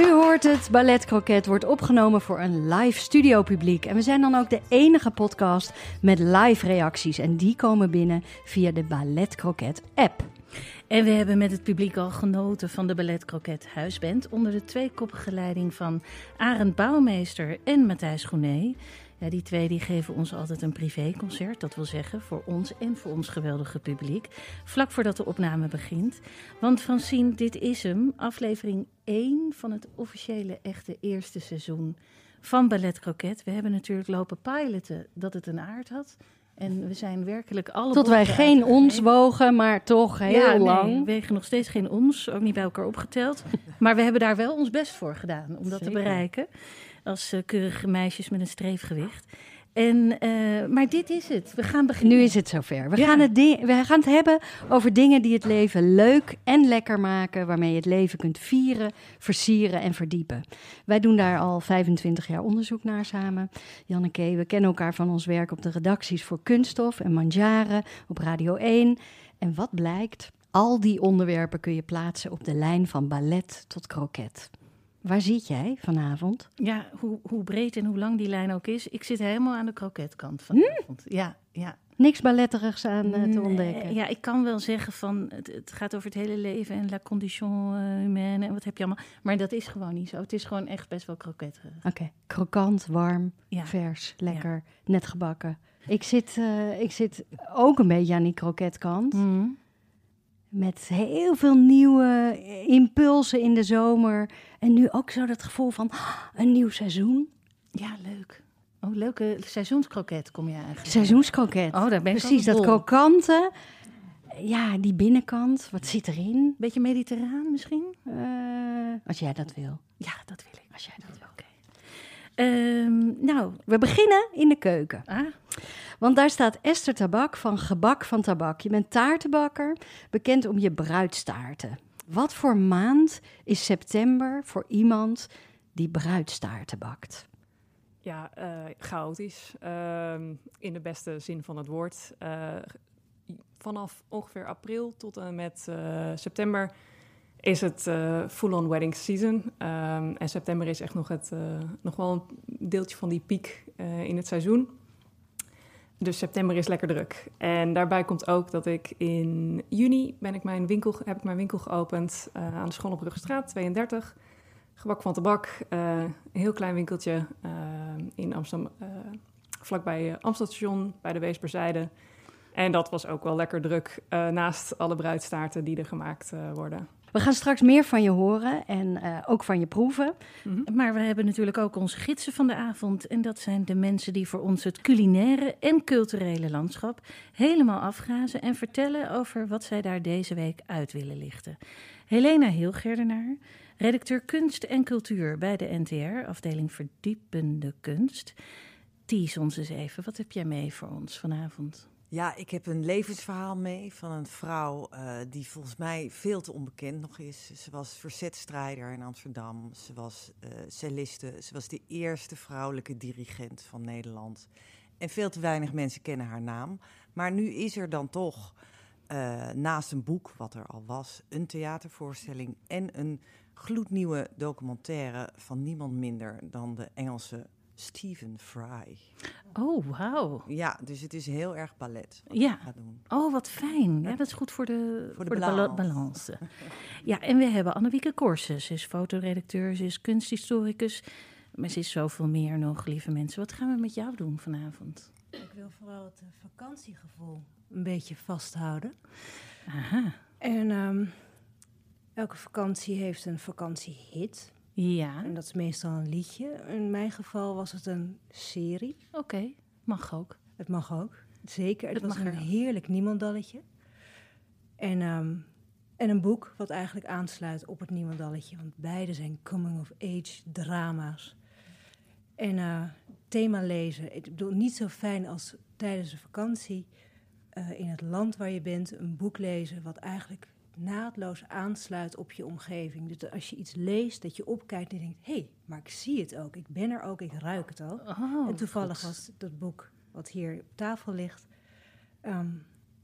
U hoort het, Ballet Croquet wordt opgenomen voor een live studiopubliek. En we zijn dan ook de enige podcast met live reacties. En die komen binnen via de Ballet Croquet app. En we hebben met het publiek al genoten van de Ballet Croquet Huisband onder de tweekoppige leiding van Arend Bouwmeester en Matthijs Groené. Ja, die twee die geven ons altijd een privéconcert, dat wil zeggen voor ons en voor ons geweldige publiek, vlak voordat de opname begint. Want Francine, dit is hem, aflevering 1 van het officiële echte eerste seizoen van Ballet Croquet. We hebben natuurlijk lopen piloten dat het een aard had. En we zijn werkelijk alle Tot wij geen ons wogen, maar toch heel ja, nee, lang. we wegen nog steeds geen ons, ook niet bij elkaar opgeteld. maar we hebben daar wel ons best voor gedaan om dat te bereiken. Als eh, keurige meisjes met een streefgewicht. En, eh, maar dit is het. We gaan beginnen. Nu is het zover. We, Ja. gaan het we gaan het hebben over dingen die het leven leuk en lekker maken. Waarmee je het leven kunt vieren, versieren en verdiepen. Wij doen daar al 25 jaar onderzoek naar samen. Janneke, we kennen elkaar van ons werk op de redacties voor Kunststof en Manjaren op Radio 1. En wat blijkt? Al die onderwerpen kun je plaatsen op de lijn van ballet tot kroket. Waar zit jij vanavond? Ja, hoe, hoe breed en hoe lang die lijn ook is. Ik zit helemaal aan de kroketkant vanavond. Ja, ja. Niks balletterigs aan eh, te Nee, ontdekken. Ja, ik kan wel zeggen van het, het gaat over het hele leven en la condition eh, humaine en wat heb je allemaal. Maar dat is gewoon niet zo. Het is gewoon echt best wel kroketterig. Oké, krokant, warm, Ja. vers, lekker, net gebakken. Ik zit, eh, ik zit ook een beetje aan die kroketkant. Mm. Met heel veel nieuwe impulsen in de zomer. En nu ook zo dat gevoel van ah, een nieuw seizoen. Ja, leuk. Oh, leuke seizoenskroket kom je eigenlijk. Seizoenskroket. Oh, daar ben ik Precies, dat krokante. Ja, die binnenkant. Wat zit erin? Beetje mediterraan misschien? Eh, als jij dat wil. Ja, dat wil ik. Als jij dat wil. Oké. Ehm, nou, We beginnen in de keuken. ah, Want daar staat Esther Tabak van Gebak van Tabak. Je bent taartenbakker, bekend om je bruidstaarten. Wat voor maand is september voor iemand die bruidstaarten bakt? Ja, eh, chaotisch. Ehm, in de beste zin van het woord. Eh, vanaf ongeveer april tot en met eh, september is het full-on wedding season. Ehm, en september is echt nog, het, nog wel een deeltje van die piek in het seizoen. Dus september is lekker druk. En daarbij komt ook dat ik in juni ben ik mijn winkel, heb ik mijn winkel geopend eh, aan de School op Brugstraat 32. Gebak van Tabak, eh, een heel klein winkeltje eh, in Amsterdam, vlakbij uh, Amstelstation, bij de Weesperzijde. En dat was ook wel lekker druk, naast alle bruidstaarten die er gemaakt worden. We gaan straks meer van je horen en eh, ook van je proeven. maar we hebben natuurlijk ook onze gidsen van de avond. En dat zijn de mensen die voor ons het culinaire en culturele landschap helemaal afgrazen en vertellen over wat zij daar deze week uit willen lichten. Helena Hilgerdenaar, redacteur kunst en cultuur bij de NTR, afdeling verdiepende kunst. Tease ons eens even, wat heb jij mee voor ons vanavond? Ja, ik heb een levensverhaal mee van een vrouw eh, die volgens mij veel te onbekend nog is. Ze was verzetstrijder in Amsterdam. Ze was eh celliste. Ze was de eerste vrouwelijke dirigent van Nederland. En veel te weinig mensen kennen haar naam. Maar nu is er dan toch, eh, naast een boek, wat er al was, een theatervoorstelling en een gloednieuwe documentaire van niemand minder dan de Engelse Stephen Fry. Oh, wauw. Ja, dus het is heel erg ballet wat Ja. doen. Oh, wat fijn. Ja, dat is goed voor de, Voor de voor de bala- balans. balans. Ja, en we hebben Annewieke Korsen. Ze is fotoredacteur, ze is kunsthistoricus. maar ze is zoveel meer nog, lieve mensen. Wat gaan we met jou doen vanavond? Ik wil vooral het eh, vakantiegevoel een beetje vasthouden. Aha. En ehm, elke vakantie heeft een vakantiehit. Ja, En dat is meestal een liedje. In mijn geval was het een serie. oké. Mag ook. Het mag ook. Zeker. Het, Het was mag een er heerlijk niemandalletje. En, ehm, en een boek wat eigenlijk aansluit op het niemandalletje. Want beide zijn coming-of-age drama's. En eh, thema lezen. Ik bedoel, niet zo fijn als tijdens een vakantie eh, in het land waar je bent een boek lezen wat eigenlijk naadloos aansluit op je omgeving. Dus dat als je iets leest, dat je opkijkt en denkt... hé, hey, maar ik zie het ook, ik ben er ook, ik ruik het al. Oh, en toevallig goed. was dat boek wat hier op tafel ligt... ehm,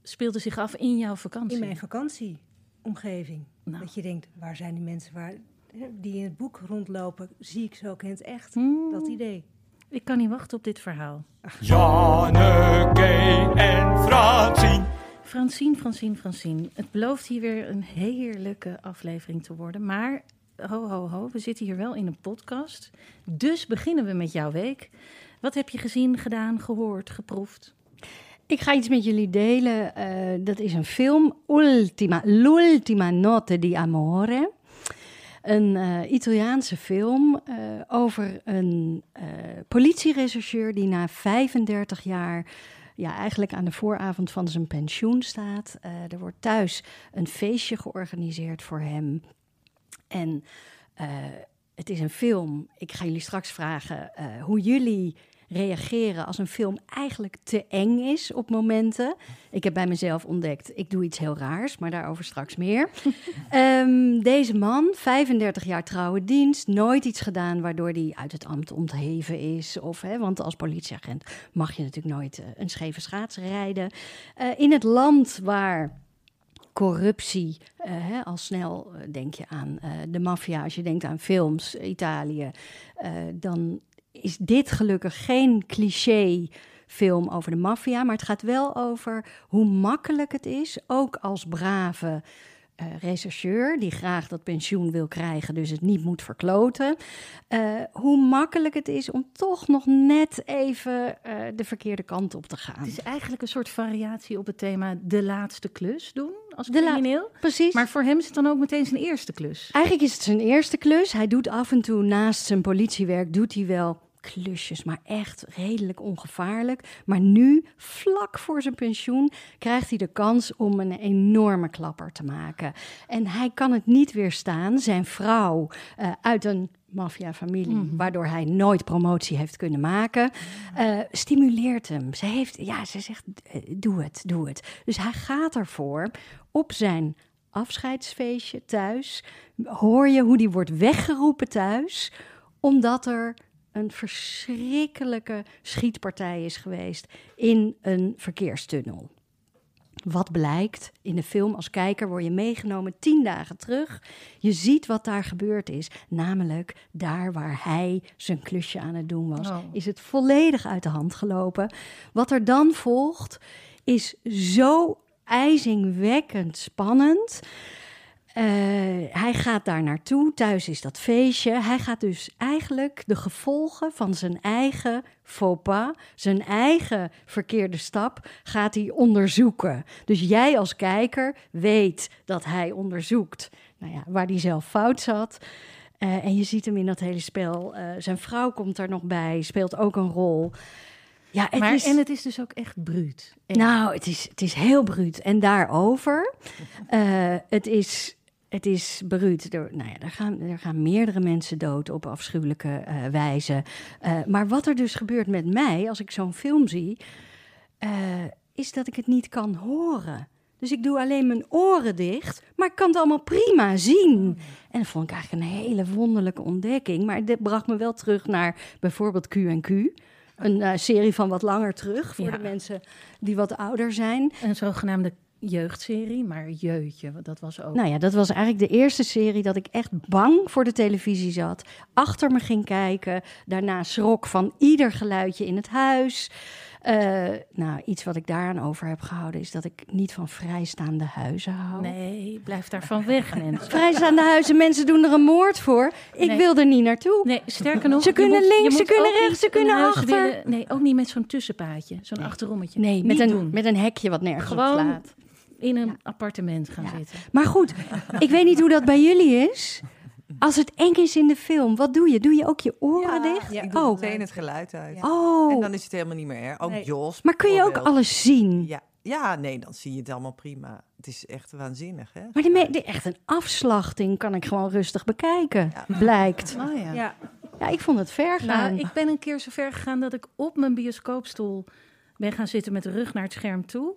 Speelde zich af in jouw vakantie? in mijn vakantieomgeving. Nou. Dat je denkt, waar zijn die mensen waar, die in het boek rondlopen? Zie ik zo ook in het echt? Hmm, Dat idee. Ik kan niet wachten op dit verhaal. Janneke en Fransien. Francine, Francine, Francine. Het belooft hier weer een heerlijke aflevering te worden. Maar, ho, ho, ho, we zitten hier wel in een podcast. Dus beginnen we met jouw week. Wat heb je gezien, gedaan, gehoord, geproefd? Ik ga iets met jullie delen. eh, dat is een film, Ultima, L'ultima notte di amore. Een eh, Italiaanse film eh, over een politierechercheur die na 35 jaar, ja, eigenlijk aan de vooravond van zijn pensioen staat. Eh, er wordt thuis een feestje georganiseerd voor hem. En eh, het is een film. Ik ga jullie straks vragen eh, hoe jullie reageren als een film eigenlijk te eng is op momenten. Ik heb bij mezelf ontdekt, ik doe iets heel raars, maar daarover straks meer. Ehm, deze man, 35 jaar trouwe dienst, nooit iets gedaan waardoor hij uit het ambt ontheven is. Of, hè, want als politieagent mag je natuurlijk nooit eh, een scheve schaats rijden. Eh, in het land waar corruptie, eh, hè, al snel denk je aan de maffia, als je denkt aan films, Italië, dan is dit gelukkig geen cliché film over de maffia, maar het gaat wel over hoe makkelijk het is, ook als brave eh, rechercheur die graag dat pensioen wil krijgen, dus het niet moet verkloten. eh, hoe makkelijk het is om toch nog net even eh, de verkeerde kant op te gaan. Het is eigenlijk een soort variatie op het thema de laatste klus doen als crimineel. Precies. Maar voor hem is het dan ook meteen zijn eerste klus. Eigenlijk is het zijn eerste klus. Hij doet af en toe naast zijn politiewerk doet hij wel klusjes, maar echt redelijk ongevaarlijk. Maar nu, vlak voor zijn pensioen, krijgt hij de kans om een enorme klapper te maken. En hij kan het niet weerstaan. Zijn vrouw eh, uit een maffiafamilie, waardoor hij nooit promotie heeft kunnen maken, eh, stimuleert hem. Ze, heeft, ja, ze zegt, eh, doe het, doe het. Dus hij gaat ervoor op zijn afscheidsfeestje thuis. Hoor je hoe die wordt weggeroepen thuis, omdat er een verschrikkelijke schietpartij is geweest in een verkeerstunnel. Wat blijkt in de film als kijker word je meegenomen tien dagen terug. Je ziet wat daar gebeurd is, namelijk daar waar hij zijn klusje aan het doen was, Oh. is het volledig uit de hand gelopen. Wat er dan volgt is zo ijzingwekkend spannend. Eh, hij gaat daar naartoe. Thuis is dat feestje. Hij gaat dus eigenlijk de gevolgen van zijn eigen faux pas, zijn eigen verkeerde stap, gaat hij onderzoeken. Dus jij als kijker weet dat hij onderzoekt nou ja, waar hij zelf fout zat. Eh, en je ziet hem in dat hele spel. Eh, zijn vrouw komt er nog bij, speelt ook een rol. Ja, het maar, is... En het is dus ook echt bruut. Nou, het is, het is heel bruut. En daarover, eh, het is, het is bruut. Er, nou ja, er, gaan, er gaan meerdere mensen dood op afschuwelijke eh, wijze. Eh, maar wat er dus gebeurt met mij als ik zo'n film zie, eh, is dat ik het niet kan horen. Dus ik doe alleen mijn oren dicht, maar ik kan het allemaal prima zien. En dat vond ik eigenlijk een hele wonderlijke ontdekking. Maar dit bracht me wel terug naar bijvoorbeeld Q&Q. Een serie van wat langer terug, voor Ja. de mensen die wat ouder zijn. Een zogenaamde jeugdserie, maar jeutje, dat was ook. Nou ja, dat was eigenlijk de eerste serie dat ik echt bang voor de televisie zat. Achter me ging kijken. Daarna schrok van ieder geluidje in het huis. Eh, nou, iets wat ik daaraan over heb gehouden is dat ik niet van vrijstaande huizen hou. Nee, blijf daarvan weg, Nens. Vrijstaande huizen, mensen doen er een moord voor. Ik Nee. wil er niet naartoe. Nee, sterker nog... Ze kunnen moet- links, ze kunnen rechts, ze kunnen achter. willen- nee, ook niet met zo'n tussenpaadje, zo'n achterommetje. Nee, met Niet een, doen. met een hekje wat nergens op Gewoon slaat. In een Ja. appartement gaan Ja. zitten. Maar goed, ik weet niet hoe dat bij jullie is. Als het eng is in de film, wat doe je? Doe je ook je oren dicht? Ik doe Oh. meteen het geluid uit. Oh, En dan is het helemaal niet meer erg. Ook Nee. Jos. maar kun je ook alles zien? Ja. ja, nee, dan zie je het allemaal prima. Het is echt waanzinnig, hè? Maar de echt een afslachting kan ik gewoon rustig bekijken, blijkt. Oh ja. Ja, Ja, ik vond het ver gaan. Nou, ik ben een keer zo ver gegaan dat ik op mijn bioscoopstoel ben gaan zitten met de rug naar het scherm toe.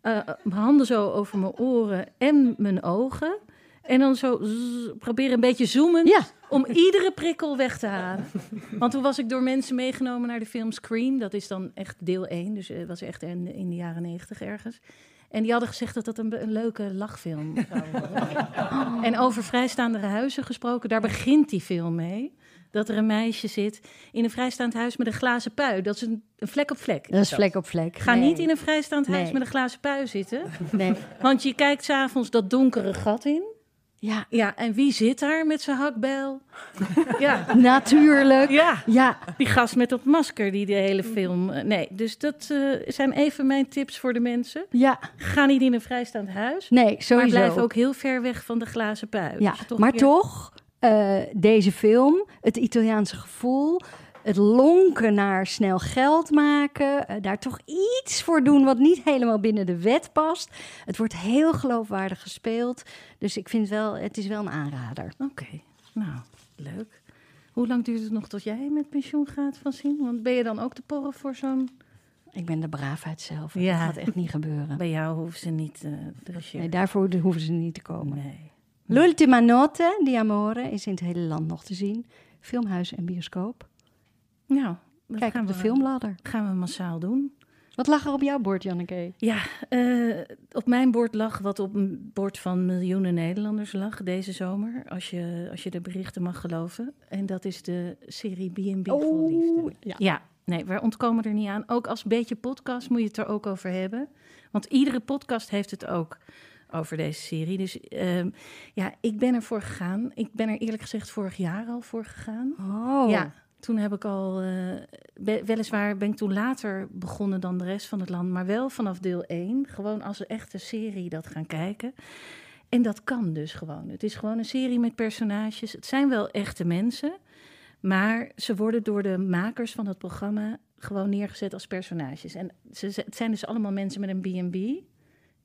Eh, mijn handen zo over mijn oren en mijn ogen. En dan zo zzz, proberen een beetje zoomen Ja, om iedere prikkel weg te halen. Want toen was ik door mensen meegenomen naar de film Scream. Dat is dan echt deel 1, dus het was echt in, in de jaren 90 ergens. En die hadden gezegd dat dat een, een leuke lachfilm zou worden. En over vrijstaande huizen gesproken, daar begint die film mee. Dat er een meisje zit in een vrijstaand huis met een glazen pui. Dat is een, een vlek op vlek. dat is vlek op vlek. Ga Nee. niet in een vrijstaand huis Nee. met een glazen pui zitten. Nee. Want je kijkt s'avonds dat donkere gat in. Ja, Ja, en wie zit daar met zijn hakbijl? ja. natuurlijk. ja, Ja, die gast met dat masker die de hele film... eh, nee, dus dat eh, zijn even mijn tips voor de mensen. ja. Ga niet in een vrijstaand huis. Nee, sowieso. Maar blijf ook heel ver weg van de glazen pui. Ja, toch maar weer- toch, eh, deze film, het Italiaanse gevoel, het lonken naar snel geld maken, eh, daar toch iets voor doen wat niet helemaal binnen de wet past. Het wordt heel geloofwaardig gespeeld, dus ik vind wel, het is wel een aanrader. Oké, nou, leuk. Hoe lang duurt het nog tot jij met pensioen gaat van zien? Want ben je dan ook te porren voor zo'n... Ik ben de braafheid zelf. Ja. Dat gaat echt niet gebeuren. Bij jou hoeven ze niet de regie. Nee, daarvoor hoeven ze niet te komen. Nee. L'ultima notte di amore is in het hele land nog te zien. Filmhuis en bioscoop. Nou, dat Kijk gaan op de we, filmladder. gaan we massaal doen. Wat lag er op jouw bord, Janneke? Ja, eh, op mijn bord lag wat op een bord van miljoenen Nederlanders lag deze zomer. Als je, als je de berichten mag geloven. En dat is de serie B&B Vol Liefde. ja. Ja, nee, we ontkomen er niet aan. Ook als beetje podcast moet je het er ook over hebben. Want iedere podcast heeft het ook over deze serie. Dus ehm, ja, ik ben ervoor gegaan. Ik ben er eerlijk gezegd vorig jaar al voor gegaan. Oh. Ja, toen heb ik al, eh, be- weliswaar ben ik toen later begonnen dan de rest van het land, maar wel vanaf deel 1. Gewoon als een echte serie dat gaan kijken. En dat kan dus gewoon. Het is gewoon een serie met personages. Het zijn wel echte mensen, maar ze worden door de makers van het programma gewoon neergezet als personages. En ze, ze- het zijn dus allemaal mensen met een B&B.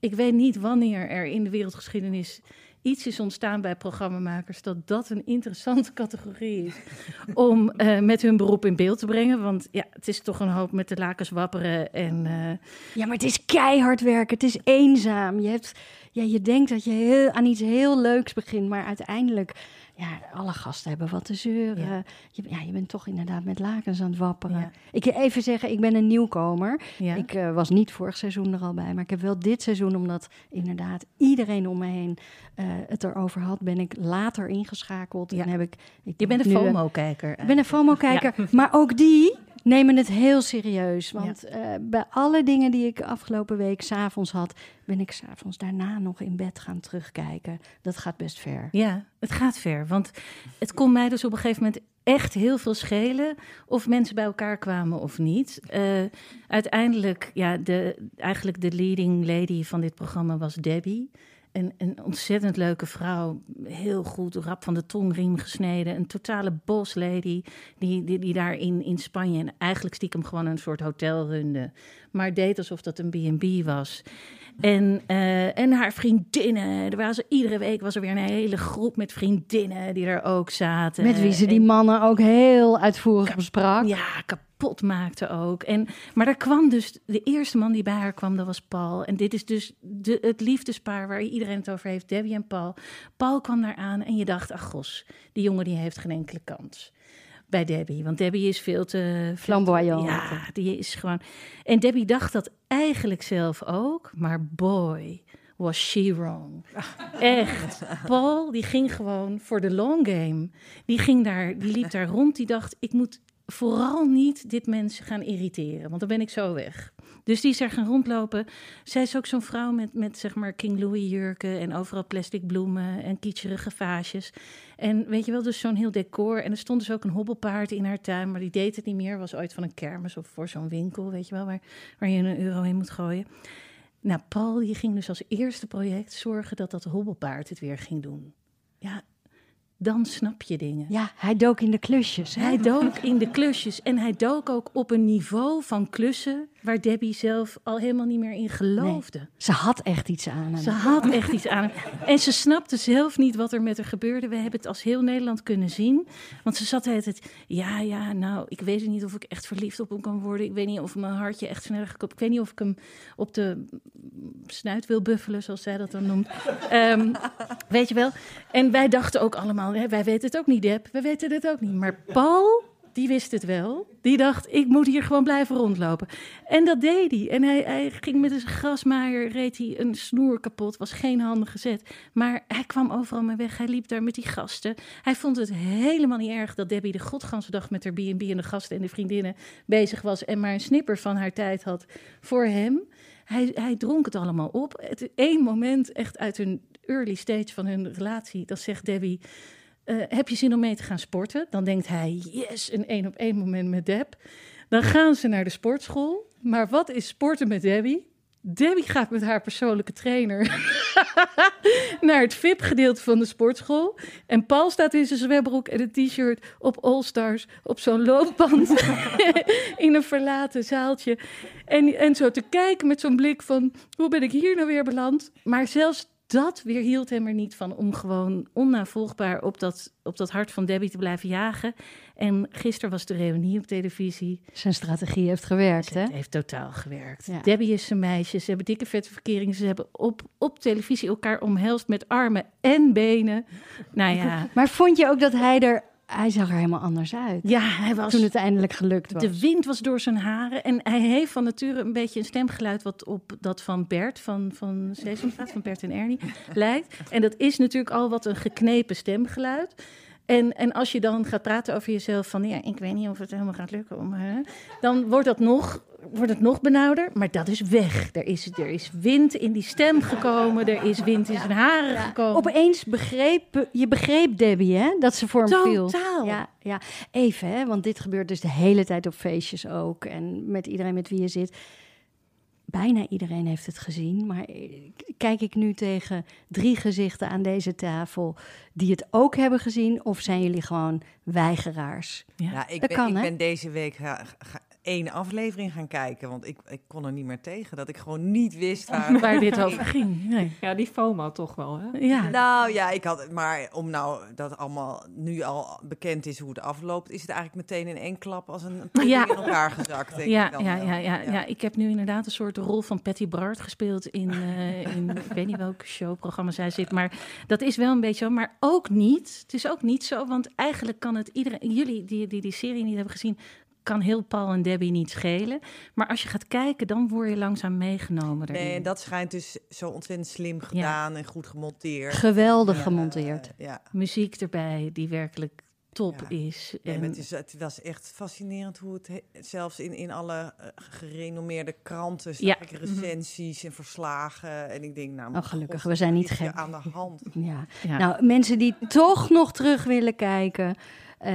Ik weet niet wanneer er in de wereldgeschiedenis iets is ontstaan bij programmamakers dat dat een interessante categorie is om eh, met hun beroep in beeld te brengen. Want ja, het is toch een hoop met de lakens wapperen en eh, Ja, maar het is keihard werken. Het is eenzaam. Je, hebt, ja, je denkt dat je heel, aan iets heel leuks begint, maar uiteindelijk, ja, alle gasten hebben wat te zeuren. Ja. Je, ja, je bent toch inderdaad met lakens aan het wapperen. Ja. Ik even zeggen, ik ben een nieuwkomer. ja. Ik eh, was niet vorig seizoen er al bij, maar ik heb wel dit seizoen, omdat inderdaad iedereen om me heen eh, het erover had, ben ik later ingeschakeld. Ja. En heb ik, ik je bent een eh, FOMO-kijker. ik ben een FOMO-kijker, maar ook die nemen het heel serieus. Want eh, bij alle dingen die ik afgelopen week s'avonds had, ben ik s'avonds daarna nog in bed gaan terugkijken. Dat gaat best ver. Ja, het gaat ver. Want het kon mij dus op een gegeven moment echt heel veel schelen of mensen bij elkaar kwamen of niet. Eh, uiteindelijk, ja, de, eigenlijk de leading lady van dit programma was Debbie. Een, een ontzettend leuke vrouw, heel goed, rap van de tongriem gesneden. Een totale boss lady, die, die, die daar in, in Spanje en eigenlijk stiekem gewoon een soort hotel runde. Maar deed alsof dat een B&B was. En, eh, en haar vriendinnen. Er was, iedere week was er weer een hele groep met vriendinnen die er ook zaten. Met wie ze die En- mannen ook heel uitvoerig besprak. ja, kapot maakte ook. En, maar er kwam dus, de eerste man die bij haar kwam, dat was Paul. En dit is dus de, het liefdespaar waar iedereen het over heeft, Debbie en Paul. Paul kwam daar aan en je dacht, ach gos, die jongen die heeft geen enkele kans. Bij Debbie, want Debbie is veel te... Flamboyant. Ja, die is gewoon... En Debbie dacht dat eigenlijk zelf ook, maar boy, was she wrong. Echt. Paul, die ging gewoon voor de long game. Die ging daar, die liep daar rond, die dacht, ik moet vooral niet dit mensen gaan irriteren, want dan ben ik zo weg. Dus die is er gaan rondlopen. Zij is ook zo'n vrouw met, met zeg maar King Louis jurken en overal plastic bloemen en kitscherige vaasjes. En weet je wel, dus zo'n heel decor. En er stond dus ook een hobbelpaard in haar tuin, maar die deed het niet meer. Was ooit van een kermis of voor zo'n winkel, weet je wel, waar, waar je een euro in moet gooien. Nou, Paul die ging dus als eerste project zorgen dat dat hobbelpaard het weer ging doen. Ja, dan snap je dingen. Ja, hij dook in de klusjes. Hè? Hij dook in de klusjes en hij dook ook op een niveau van klussen waar Debbie zelf al helemaal niet meer in geloofde. Ze had echt iets aan hem. Ze had echt iets aan hem. En ze snapte zelf niet wat er met haar gebeurde. We hebben het als heel Nederland kunnen zien. Want ze zat het, ja, ja, nou, ik weet niet of ik echt verliefd op hem kan worden. Ik weet niet of mijn hartje echt sneller gekoopt. Ik weet niet of ik hem op de snuit wil buffelen, zoals zij dat dan noemt. Ehm, weet je wel? En wij dachten ook allemaal, hè, wij weten het ook niet, Deb. We weten het ook niet. Maar Paul die wist het wel. Die dacht, ik moet hier gewoon blijven rondlopen. En dat deed hij. En hij, ging met een grasmaaier, reed hij een snoer kapot. Was geen handige zet. Maar hij kwam overal mee weg. Hij liep daar met die gasten. Hij vond het helemaal niet erg dat Debbie de godganse dag met haar B&B en de gasten en de vriendinnen bezig was. En maar een snipper van haar tijd had voor hem. Hij, hij dronk het allemaal op. Het één moment echt uit een early stage van hun relatie. Dat zegt Debbie... Uh, heb je zin om mee te gaan sporten? Dan denkt hij, yes, een één op één moment met Deb. Dan gaan ze naar de sportschool. Maar wat is sporten met Debbie? Debbie gaat met haar persoonlijke trainer naar het VIP-gedeelte van de sportschool. En Paul staat in zijn zwembroek en een t-shirt op All-Stars op zo'n loopband in een verlaten zaaltje. En, en zo te kijken met zo'n blik van, hoe ben ik hier nou weer beland? Maar zelfs dat weerhield hem er niet van om gewoon onnavolgbaar op dat, op dat hart van Debbie te blijven jagen. En gisteren was de reunie op televisie. Zijn strategie heeft gewerkt, hè? Het heeft totaal gewerkt. Debbie is zijn meisje, ze hebben dikke vette verkeringen. Ze hebben op, op televisie elkaar omhelst met armen en benen. Nou ja. Maar vond je ook dat hij er hij zag er helemaal anders uit. Ja, hij was. Toen het eindelijk gelukt was. De wind was door zijn haren. En hij heeft van nature een beetje een stemgeluid. wat op dat van Bert, van, van Sesamstraat, van Bert en Ernie, lijkt. En dat is natuurlijk al wat een geknepen stemgeluid. En, en als je dan gaat praten over jezelf van ja, ik weet niet of het helemaal gaat lukken om hè, dan wordt dat nog, wordt het nog benauwder, maar dat is weg. Er is, er is wind in die stem gekomen, er is wind in zijn haren gekomen. Opeens begreep je begreep Debbie, hè, dat ze voor hem viel. Totaal. Ja, ja, even, hè, want dit gebeurt dus de hele tijd op feestjes ook en met iedereen met wie je zit bijna iedereen heeft het gezien. Maar kijk ik nu tegen drie gezichten aan deze tafel die het ook hebben gezien? Of zijn jullie gewoon weigeraars? Ja, ik, ben, ik ben deze week één aflevering gaan kijken. Want ik, ik kon er niet meer tegen. Dat ik gewoon niet wist waar, waar dit over ging. Nee. Ja, die FOMO toch wel, hè? Ja. Nou ja, ik had maar om nou dat allemaal nu al bekend is hoe het afloopt, is het eigenlijk meteen in één klap als een ja. in elkaar gezakt. Denk ja, ik dan ja, ja, ja, ja, ik heb nu inderdaad een soort rol van Patty Bart gespeeld in, uh, in ik weet niet welk showprogramma zij zit, maar dat is wel een beetje zo, maar ook niet. Het is ook niet zo, want eigenlijk kan het iedereen, jullie die die, die serie niet hebben gezien, kan heel Paul en Debbie niet schelen. Maar als je gaat kijken, dan word je langzaam meegenomen. Erin. Nee, en dat schijnt dus zo ontzettend slim gedaan en goed gemonteerd. Geweldig gemonteerd. ja. Muziek erbij, die werkelijk top is. En... het, is, het was echt fascinerend hoe het zelfs in, in alle uh, gerenommeerde kranten zag ik recensies en verslagen. En ik denk, nou, oh, gelukkig, we zijn niet gek. aan de hand. Ja. Nou, mensen die toch nog terug willen kijken. Uh,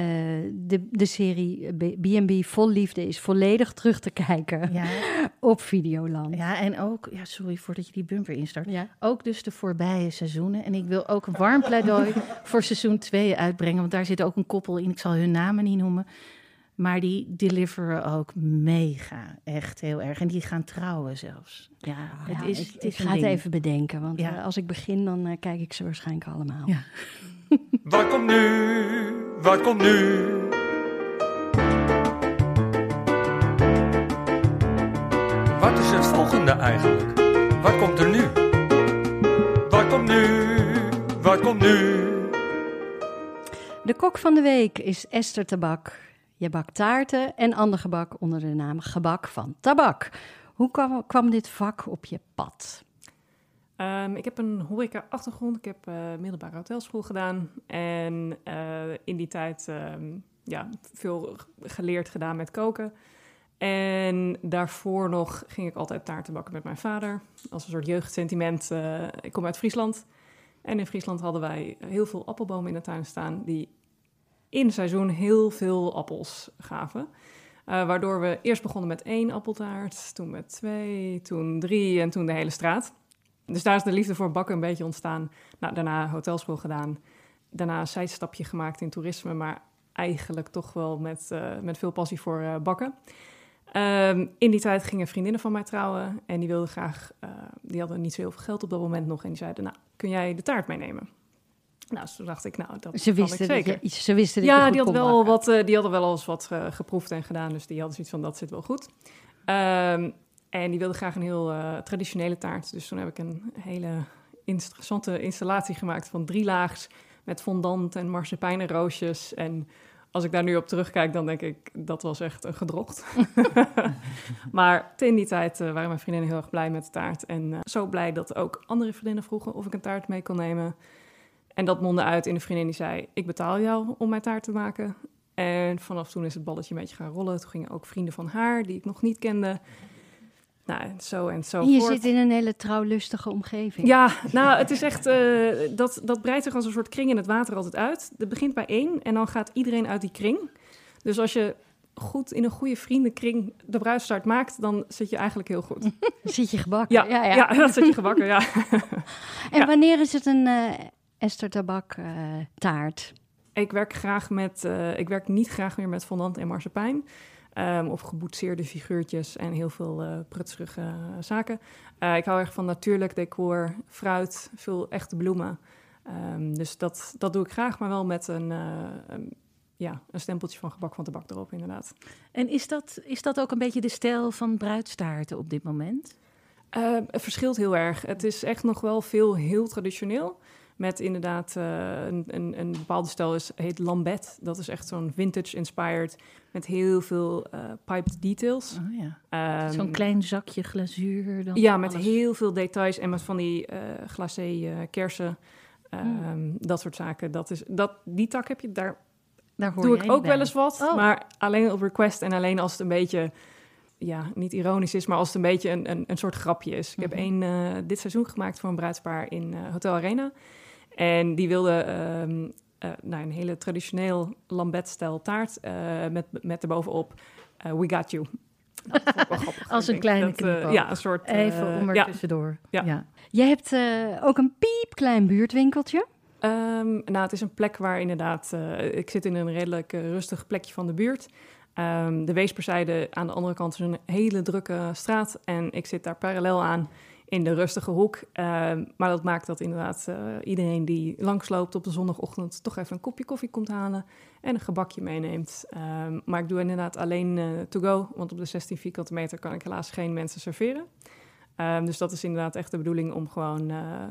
de, de serie B&B Vol Liefde is volledig terug te kijken ja. op Videoland. Ja, en ook, ja, sorry voordat je die bumper instart. Ja. Ook dus de voorbije seizoenen. En ik wil ook een warm pleidooi voor seizoen 2 uitbrengen, want daar zit ook een koppel in. Ik zal hun namen niet noemen. Maar die deliveren ook mega, echt heel erg. En die gaan trouwen zelfs. Ja, het is, ik, het is ik ga het even bedenken, want uh, als ik begin, dan uh, kijk ik ze waarschijnlijk allemaal. Ja. Wat komt nu? Wat komt nu? Wat is het volgende eigenlijk? Wat komt er nu? Wat komt nu? Wat komt nu? De kok van de week is Esther Tabak. Je bakt taarten en ander gebak onder de naam Gebak van Tabak. Hoe kwam, dit vak op je pad? Um, ik heb een horeca-achtergrond. Ik heb uh, middelbare hotelschool gedaan. En uh, in die tijd um, ja, veel geleerd gedaan met koken. En daarvoor nog ging ik altijd taarten bakken met mijn vader. Als een soort jeugdsentiment. Uh, ik kom uit Friesland. En in Friesland hadden wij heel veel appelbomen in de tuin staan... die in seizoen heel veel appels gaven. Uh, waardoor we eerst begonnen met één appeltaart, toen met twee, toen drie en toen de hele straat. Dus daar is de liefde voor bakken een beetje ontstaan. Nou, daarna hotelschool gedaan. Daarna een zijstapje gemaakt in toerisme, maar eigenlijk toch wel met, uh, met veel passie voor uh, bakken. Um, in die tijd gingen vriendinnen van mij trouwen en die wilden graag, die hadden niet zo heel veel geld op dat moment nog. En die zeiden, nou, kun jij de taart meenemen? Nou, toen dacht ik, nou, dat ze wisten ik zeker. Dat je, ze wisten dat ja, die, had wel wat, uh, die hadden wel eens wat uh, geproefd en gedaan. Dus die hadden zoiets van, dat zit wel goed. Um, en die wilde graag een heel uh, traditionele taart. Dus toen heb ik een hele interessante installatie gemaakt van drie laags... met fondant en marsepein en roosjes. En als ik daar nu op terugkijk, dan denk ik, dat was echt een gedrocht. maar in die tijd waren mijn vriendinnen heel erg blij met de taart. En zo blij dat ook andere vriendinnen vroegen of ik een taart mee kon nemen... En dat mondde uit in een vriendin die zei: Ik betaal jou om mijn taart te maken. En vanaf toen is het balletje een beetje gaan rollen. Toen gingen ook vrienden van haar, die ik nog niet kende. Nou, zo en zo. En je zit in een hele trouwlustige omgeving. Ja, nou, het is echt. Uh, dat, dat breidt zich als een soort kring in het water altijd uit. Het begint bij één en dan gaat iedereen uit die kring. Dus als je goed in een goede vriendenkring de bruidstart maakt, dan zit je eigenlijk heel goed. zit je gebakken? Ja, ja, ja. ja dat zit je gebakken, ja. en wanneer is het een. Uh, Esther Tabak uh, taart? Ik werk graag met, uh, ik werk niet graag meer met fondant en marsepein. Um, of geboetseerde figuurtjes en heel veel uh, prutserige zaken. ik hou erg van natuurlijk decor, fruit, veel echte bloemen. Um, dus dat, dat doe ik graag, maar wel met een, een, ja, een stempeltje van gebak van tabak erop, inderdaad. En is dat, is dat ook een beetje de stijl van bruidstaarten op dit moment? het verschilt heel erg. Het is echt nog wel veel heel traditioneel. Met inderdaad uh, een, een, een, bepaalde stijl, is, heet Lambet. Dat is echt zo'n vintage-inspired met heel veel uh, piped details. Oh, ja. um, zo'n klein zakje glazuur. Dan ja, met alles. heel veel details en met van die uh, glacé kersen. Um, mm. Dat soort zaken. Dat is, dat, die tak heb je daar. Daar hoor doe ik ook bij. wel eens wat, Oh. maar alleen op request en alleen als het een beetje ja, niet ironisch is, maar als het een beetje een, een, een soort grapje is. Ik heb Mhm. één uh, dit seizoen gemaakt voor een bruidspaar in uh, Hotel Arena. En die wilde um, uh, nou, een hele traditioneel Lambet-stijl taart uh, met, met erbovenop uh, We Got You. Dat vond ik wel grappig. Als een kleine dat. Ja, een soort... Even om er ja. tussendoor. Ja. Ja. Je hebt eh, ook een piepklein buurtwinkeltje. Um, nou, het is een plek waar inderdaad... Ik zit in een redelijk rustig plekje van de buurt. Um, de Weesperzijde aan de andere kant is een hele drukke straat. En ik zit daar parallel aan in de rustige hoek. Um, maar dat maakt dat inderdaad uh, iedereen die langsloopt op de zondagochtend... toch even een kopje koffie komt halen en een gebakje meeneemt. Um, maar ik doe inderdaad alleen uh, to go. Want op de 16 vierkante meter kan ik helaas geen mensen serveren. Um, dus dat is inderdaad echt de bedoeling om gewoon... Uh,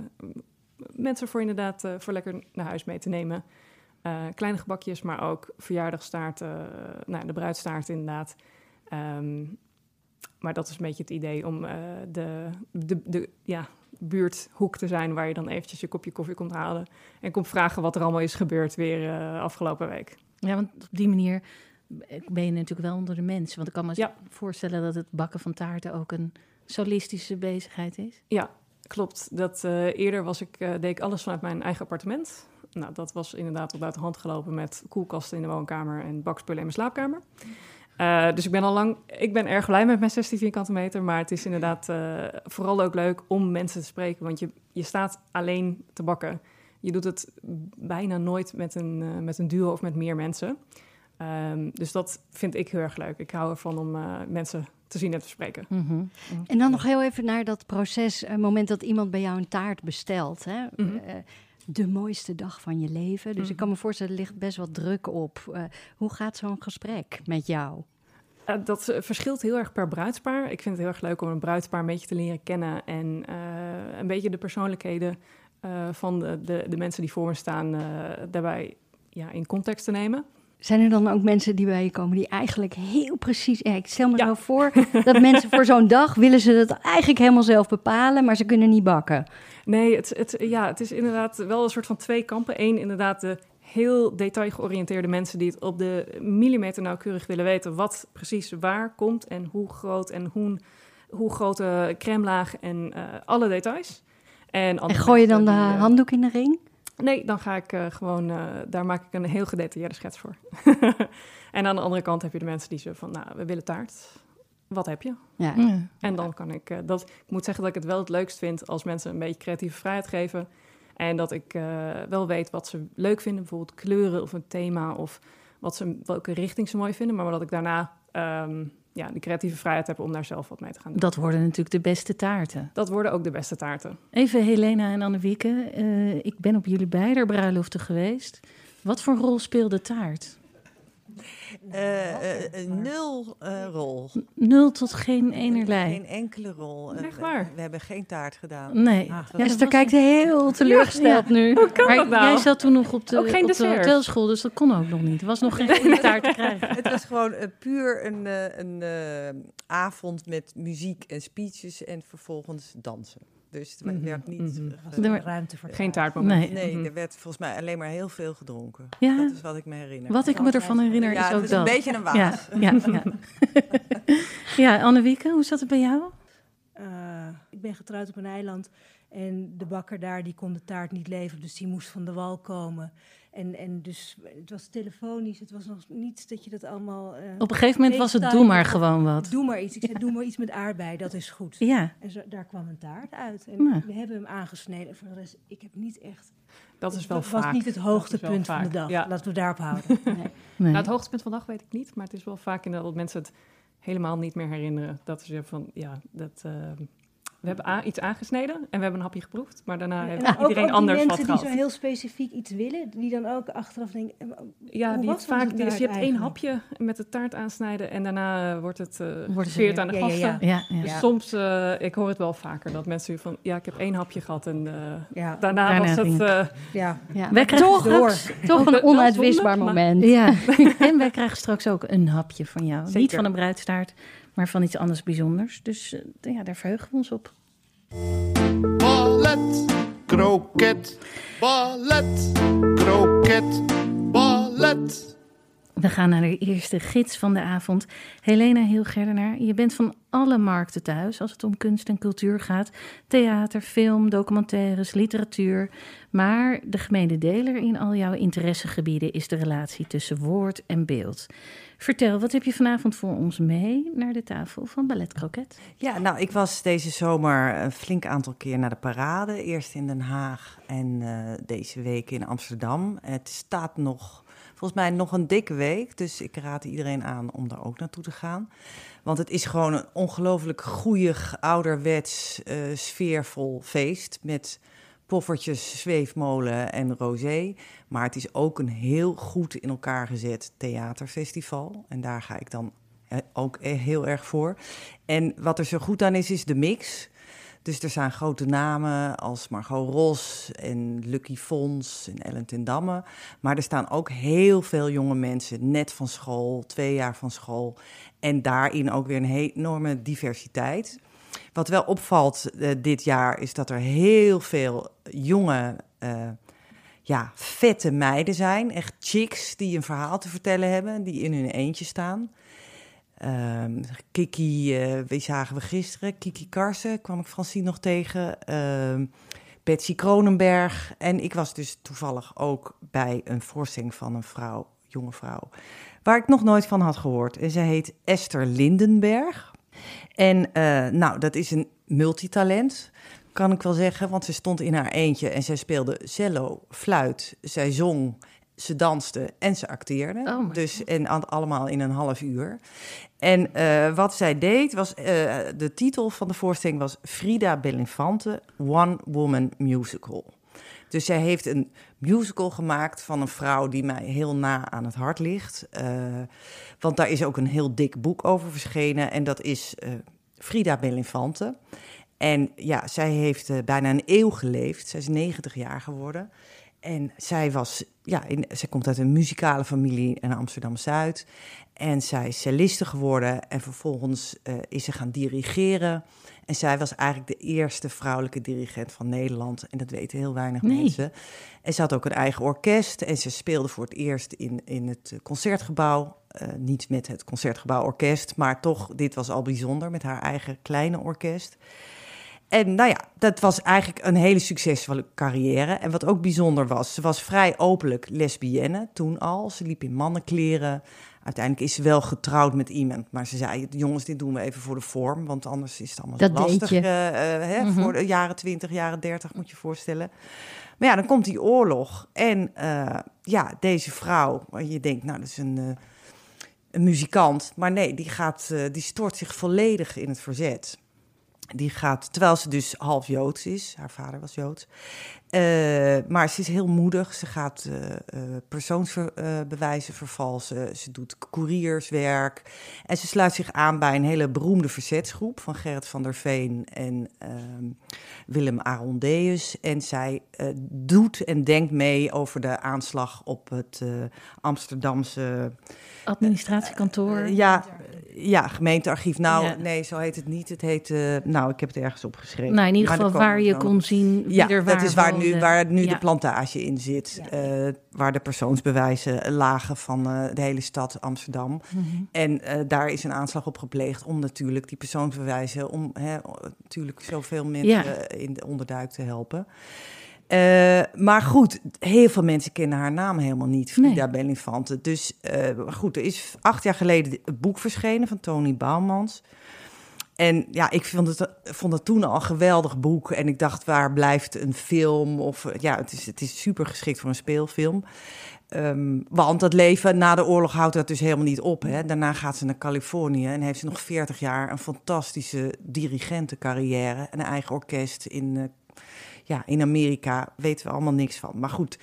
mensen voor inderdaad voor lekker naar huis mee te nemen. Kleine gebakjes, maar ook verjaardagstaarten, nou, de bruidstaart inderdaad. Maar dat is een beetje het idee om uh, de, de, de ja, buurthoek te zijn... waar je dan eventjes je kopje koffie komt halen... en komt vragen wat er allemaal is gebeurd weer uh, afgelopen week. Ja, want op die manier ben je natuurlijk wel onder de mensen. Want ik kan me Ja. voorstellen dat het bakken van taarten ook een solistische bezigheid is. Ja, klopt. Dat, uh, eerder was ik, deed ik alles vanuit mijn eigen appartement. Nou, dat was inderdaad wat uit de hand gelopen met koelkasten in de woonkamer en bakspullen in mijn slaapkamer. Uh, dus ik ben al lang, ik ben erg blij met mijn 16 vierkante meter, maar het is inderdaad uh, vooral ook leuk om mensen te spreken, want je, je staat alleen te bakken. Je doet het bijna nooit met een, uh, met een duo of met meer mensen. Um, dus dat vind ik heel erg leuk. Ik hou ervan om uh, mensen te zien en te spreken. Mm -hmm. En dan nog heel even naar dat proces, het moment dat iemand bij jou een taart bestelt. Hè? Mhm. Mm -hmm. De mooiste dag van je leven. Dus mm ik kan me voorstellen, er ligt best wat druk op. Uh, hoe gaat zo'n gesprek met jou? Uh, dat verschilt heel erg per bruidspaar. Ik vind het heel erg leuk om een bruidspaar een beetje te leren kennen en uh, een beetje de persoonlijkheden van de, de, de, mensen die voor me staan daarbij ja, in context te nemen. Zijn er dan ook mensen die bij je komen die eigenlijk heel precies... Ja, ik stel me ja. zo voor dat mensen voor zo'n dag willen ze dat eigenlijk helemaal zelf bepalen, maar ze kunnen niet bakken. Nee, het, het, ja, het is inderdaad wel een soort van twee kampen. Eén, inderdaad de heel detailgeoriënteerde mensen die het op de millimeter nauwkeurig willen weten wat precies waar komt en hoe groot en hoe, hoe grote crème laag en uh, alle details. En, en gooi je dan de die, handdoek in de ring? Nee, dan ga ik uh, gewoon, uh, daar maak ik een heel gedetailleerde schets voor. en aan de andere kant heb je de mensen die zo van, nou, we willen taart. Wat heb je? Ja. En dan kan ik, uh, dat, ik moet zeggen dat ik het wel het leukst vind als mensen een beetje creatieve vrijheid geven. En dat ik wel weet wat ze leuk vinden, bijvoorbeeld kleuren of een thema of wat ze, welke richting ze mooi vinden. Maar dat ik daarna um, ja, de creatieve vrijheid heb om daar zelf wat mee te gaan doen. Dat worden natuurlijk de beste taarten. Dat worden ook de beste taarten. Even Helena en Annewieke, uh, ik ben op jullie beide bruiloften geweest. Wat voor rol speelde taart? Uh, uh, nul rol. Nul tot geen enerlei. Geen enkele rol. Echt waar? We hebben geen taart gedaan. Nee. Ah, ja, Esther kijkt heel teleurgesteld ja, nu. Hoe kan maar dat nou? Jij zat toen nog op de, op de hotelschool, dus dat kon ook nog niet. Er was nog geen goede taart te krijgen. Het was gewoon puur een, een avond met muziek en speeches en vervolgens dansen. Dus er werd niet mm -hmm. ruimte voor Geen taartmoment. Nee, nee er werd volgens mij alleen maar heel veel gedronken. Ja? Dat is wat ik me herinner. Wat ik me ervan herinner ja, is ook is dat. een beetje een waas. Ja, ja, ja. ja Annewieke, hoe zat het bij jou? Uh, ik ben getrouwd op een eiland en de bakker daar die kon de taart niet leveren, dus die moest van de wal komen. En, en dus het was telefonisch, het was nog niets dat je dat allemaal... Uh, Op een gegeven moment was het doe maar gewoon wat. Doe maar iets. Ik zei doe maar iets met aardbei, dat is goed. Ja. En zo, daar kwam een taart uit. En ja. we hebben hem aangesneden. En voor de rest, ik heb niet echt... Dat is wel vaak. was niet het hoogtepunt van de dag. Ja. Laten we daarop houden. Nee. nee. Nou, het hoogtepunt van de dag weet ik niet, maar het is wel vaak inderdaad dat mensen het helemaal niet meer herinneren. Dat ze van, ja, dat... Uh, we hebben a, iets aangesneden en we hebben een hapje geproefd, maar daarna heeft iedereen ook, ook anders wat gehad. mensen die zo heel specifiek iets willen, die dan ook achteraf denken... Ja, die het vaak, die, dus je hebt één hapje met de taart aansnijden en daarna uh, wordt het uh, geserveerd aan de gasten. Ja, ja, ja. Dus soms, uh, ik hoor het wel vaker, dat mensen van, ja, ik heb één hapje gehad en daarna, daarna was het... ja, ja. Wij toch, door. toch een onuitwisbaar moment. Ja, en wij krijgen straks ook een hapje van jou. Zeker. Niet van een bruidstaart, maar van iets anders bijzonders. Dus uh, ja, daar verheugen we ons op. Ballet, kroket, ballet, kroket, ballet. We gaan naar de eerste gids van de avond. Helena Hilgerdenaar, je bent van alle markten thuis als het om kunst en cultuur gaat. Theater, film, documentaires, literatuur. Maar de gemene deler in al jouw interessegebieden is de relatie tussen woord en beeld. Vertel, wat heb je vanavond voor ons mee naar de tafel van Ballet Croquet? Ja, nou, ik was deze zomer een flink aantal keer naar de parade. Eerst in Den Haag en uh, deze week in Amsterdam. Het staat nog, volgens mij nog een dikke week. Dus ik raad iedereen aan om daar ook naartoe te gaan. Want het is gewoon een ongelooflijk goeie, ouderwets, uh, sfeervol feest met poffertjes, zweefmolen en rosé. Maar het is ook een heel goed in elkaar gezet theaterfestival. En daar ga ik dan ook heel erg voor. En wat er zo goed aan is, is de mix. Dus er zijn grote namen als Margot Ros en Lucky Fons en Ellen ten Damme. Maar er staan ook heel veel jonge mensen, net van school, twee jaar van school. En daarin ook weer een enorme diversiteit. Wat wel opvalt uh, dit jaar is dat er heel veel jonge, uh, ja, vette meiden zijn. Echt chicks die een verhaal te vertellen hebben, die in hun eentje staan. Um, Kiki, uh, wie zagen we gisteren? Kiki Karsen kwam ik Francine nog tegen. Um, Betsy Kronenberg. En ik was dus toevallig ook bij een voorstelling van een vrouw, jonge vrouw, waar ik nog nooit van had gehoord. En zij heet Esther Lindenberg. En uh, nou, dat is een multitalent, kan ik wel zeggen. Want ze stond in haar eentje en zij speelde cello, fluit, zij zong, ze danste en ze acteerde. Oh dus en allemaal in een half uur. En uh, wat zij deed was, uh, de titel van de voorstelling was Frida Bellinfante, One Woman Musical. Dus zij heeft een musical gemaakt van een vrouw die mij heel na aan het hart ligt. Uh, want daar is ook een heel dik boek over verschenen. En dat is uh, Frida Bellinfante. En ja, zij heeft uh, bijna een eeuw geleefd. Zij is 90 jaar geworden. En zij was, ja, in, zij komt uit een muzikale familie in Amsterdam-Zuid. En zij is celliste geworden en vervolgens eh, is ze gaan dirigeren. En zij was eigenlijk de eerste vrouwelijke dirigent van Nederland. En dat weten heel weinig Nee. mensen. En ze had ook een eigen orkest. En ze speelde voor het eerst in, in het concertgebouw. Eh, niet met het concertgebouw orkest, maar toch, dit was al bijzonder met haar eigen kleine orkest. En nou ja, dat was eigenlijk een hele succesvolle carrière. En wat ook bijzonder was, ze was vrij openlijk lesbienne toen al. Ze liep in mannenkleren. Uiteindelijk is ze wel getrouwd met iemand. Maar ze zei, jongens, dit doen we even voor de vorm. Want anders is het allemaal Dat lastig. je. eh, eh, hè, Mhm. Voor de jaren 20, jaren 30 moet je je voorstellen. Maar ja, dan komt die oorlog. En eh, ja, deze vrouw, waar je denkt, nou, dat is een, een muzikant. Maar nee, die, gaat, die stort zich volledig in het verzet. Die gaat, terwijl ze dus half Joods is, haar vader was Joods. Eh, maar ze is heel moedig. Ze gaat eh eh, persoonsbewijzen vervalsen. Ze doet courierswerk. En ze sluit zich aan bij een hele beroemde verzetsgroep van Gerrit van der Veen en ehm, Willem Arondeus. En zij doet en denkt mee over de aanslag op het Amsterdamse Administratiekantoor. ja, ja, gemeentearchief. Nou, Ja. nee, zo heet het niet. Het heet, nou, ik heb het ergens opgeschreven. nou, in ieder geval waar je kon zien wie Ja, er waar dat is waar nu, waar nu Ja. de plantage in zit. eh, waar de persoonsbewijzen lagen van eh, de hele stad Amsterdam. Mhm. En eh, daar is een aanslag op gepleegd om natuurlijk die persoonsbewijzen... om hè, natuurlijk zoveel mensen in de onderduik te helpen. Maar goed, heel veel mensen kennen haar naam helemaal niet, Frida Bellinfante. Dus goed, er is acht jaar geleden een boek verschenen van Tony Bouwmans. En ja, ik vond het, vond het toen al een geweldig boek. En ik dacht, waar blijft een film? Of eh, ja, het is, het is super geschikt voor een speelfilm. Ehm, want dat leven na de oorlog houdt dat dus helemaal niet op. Hè. Daarna gaat ze naar Californië en heeft ze nog 40 jaar een fantastische dirigentencarrière. Een eigen orkest in, eh, ja, in Amerika. Weten we allemaal niks van. Maar goed,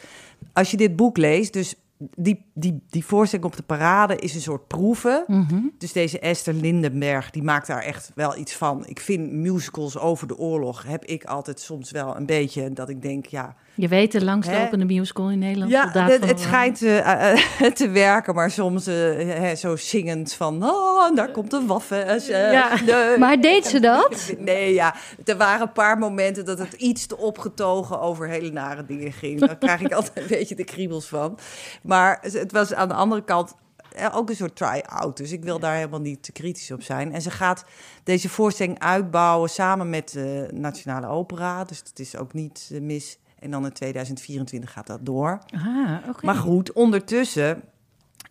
als je dit boek leest, dus die, die, die voorstelling op de parade is een soort proeven. Mhm. Dus deze Esther Lindenberg, die maakt daar echt wel iets van. Ik vind musicals over de oorlog, heb ik altijd soms wel een beetje dat ik denk, ja... Je weet de langslopende musical in Nederland. Ja, het, het Oranje. schijnt eh, eh, te werken, maar soms eh, hè, zo zingend van... Oh, daar komt een waffen. eh, Ja. Maar deed ze dat? Nee, ja. Er waren een paar momenten dat het iets te opgetogen over hele nare dingen ging. Daar krijg ik altijd een beetje de kriebels van. Maar het was aan de andere kant eh, ook een soort try-out. Dus ik wil daar helemaal niet te kritisch op zijn. En ze gaat deze voorstelling uitbouwen samen met de Nationale Opera. Dus het is ook niet eh, mis. En dan in 2024 gaat dat door. Ah. Maar goed, ondertussen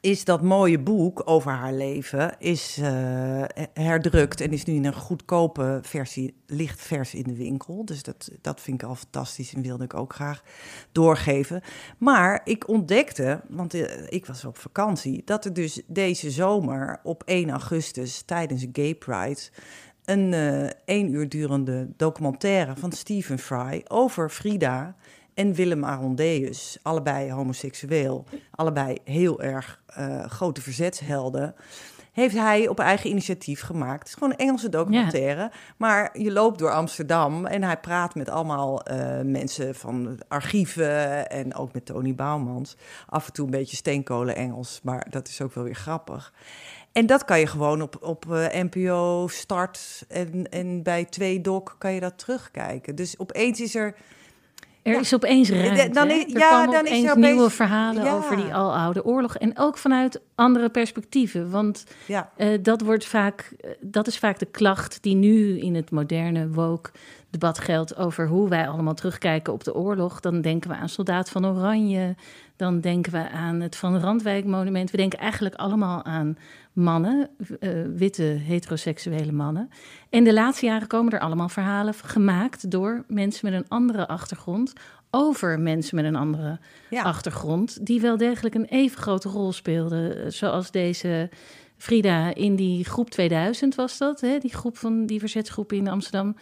is dat mooie boek over haar leven is, eh, herdrukt en is nu in een goedkope versie, licht vers in de winkel. Dus dat, dat vind ik al fantastisch en wilde ik ook graag doorgeven. Maar ik ontdekte, want eh, ik was op vakantie, dat er dus deze zomer op 1 augustus tijdens Gay Pride een eh één uur durende documentaire van Stephen Fry over Frida en Willem Arondeus. Allebei homoseksueel, allebei heel erg eh, grote verzetshelden. Heeft hij op eigen initiatief gemaakt. Het is gewoon een Engelse documentaire. Maar je loopt door Amsterdam en hij praat met allemaal eh, mensen van archieven en ook met Tony Bouwmans. Af en toe een beetje steenkolen Engels, maar dat is ook wel weer grappig. En dat kan je gewoon op, op eh, NPO Start en, en bij 2 Doc kan je dat terugkijken. Dus opeens is er... Er Ja. is opeens ruimte. Dan is- er ja, komen dan is opeens er opeens- nieuwe verhalen Ja. over die aloude oorlog. En ook vanuit andere perspectieven. Want eh, dat, wordt vaak, eh, dat is vaak de klacht die nu in het moderne woke debat geldt over hoe wij allemaal terugkijken op de oorlog. Dan denken we aan Soldaat van Oranje. Dan denken we aan het Van Randwijk monument. We denken eigenlijk allemaal aan mannen, eh, witte heteroseksuele mannen. En de laatste jaren komen er allemaal verhalen gemaakt door mensen met een andere achtergrond over mensen met een andere ja. achtergrond, die wel degelijk een even grote rol speelden. eh, Zoals deze Frida in die groep 2000 was dat, hè? die groep van die verzetsgroep in Amsterdam,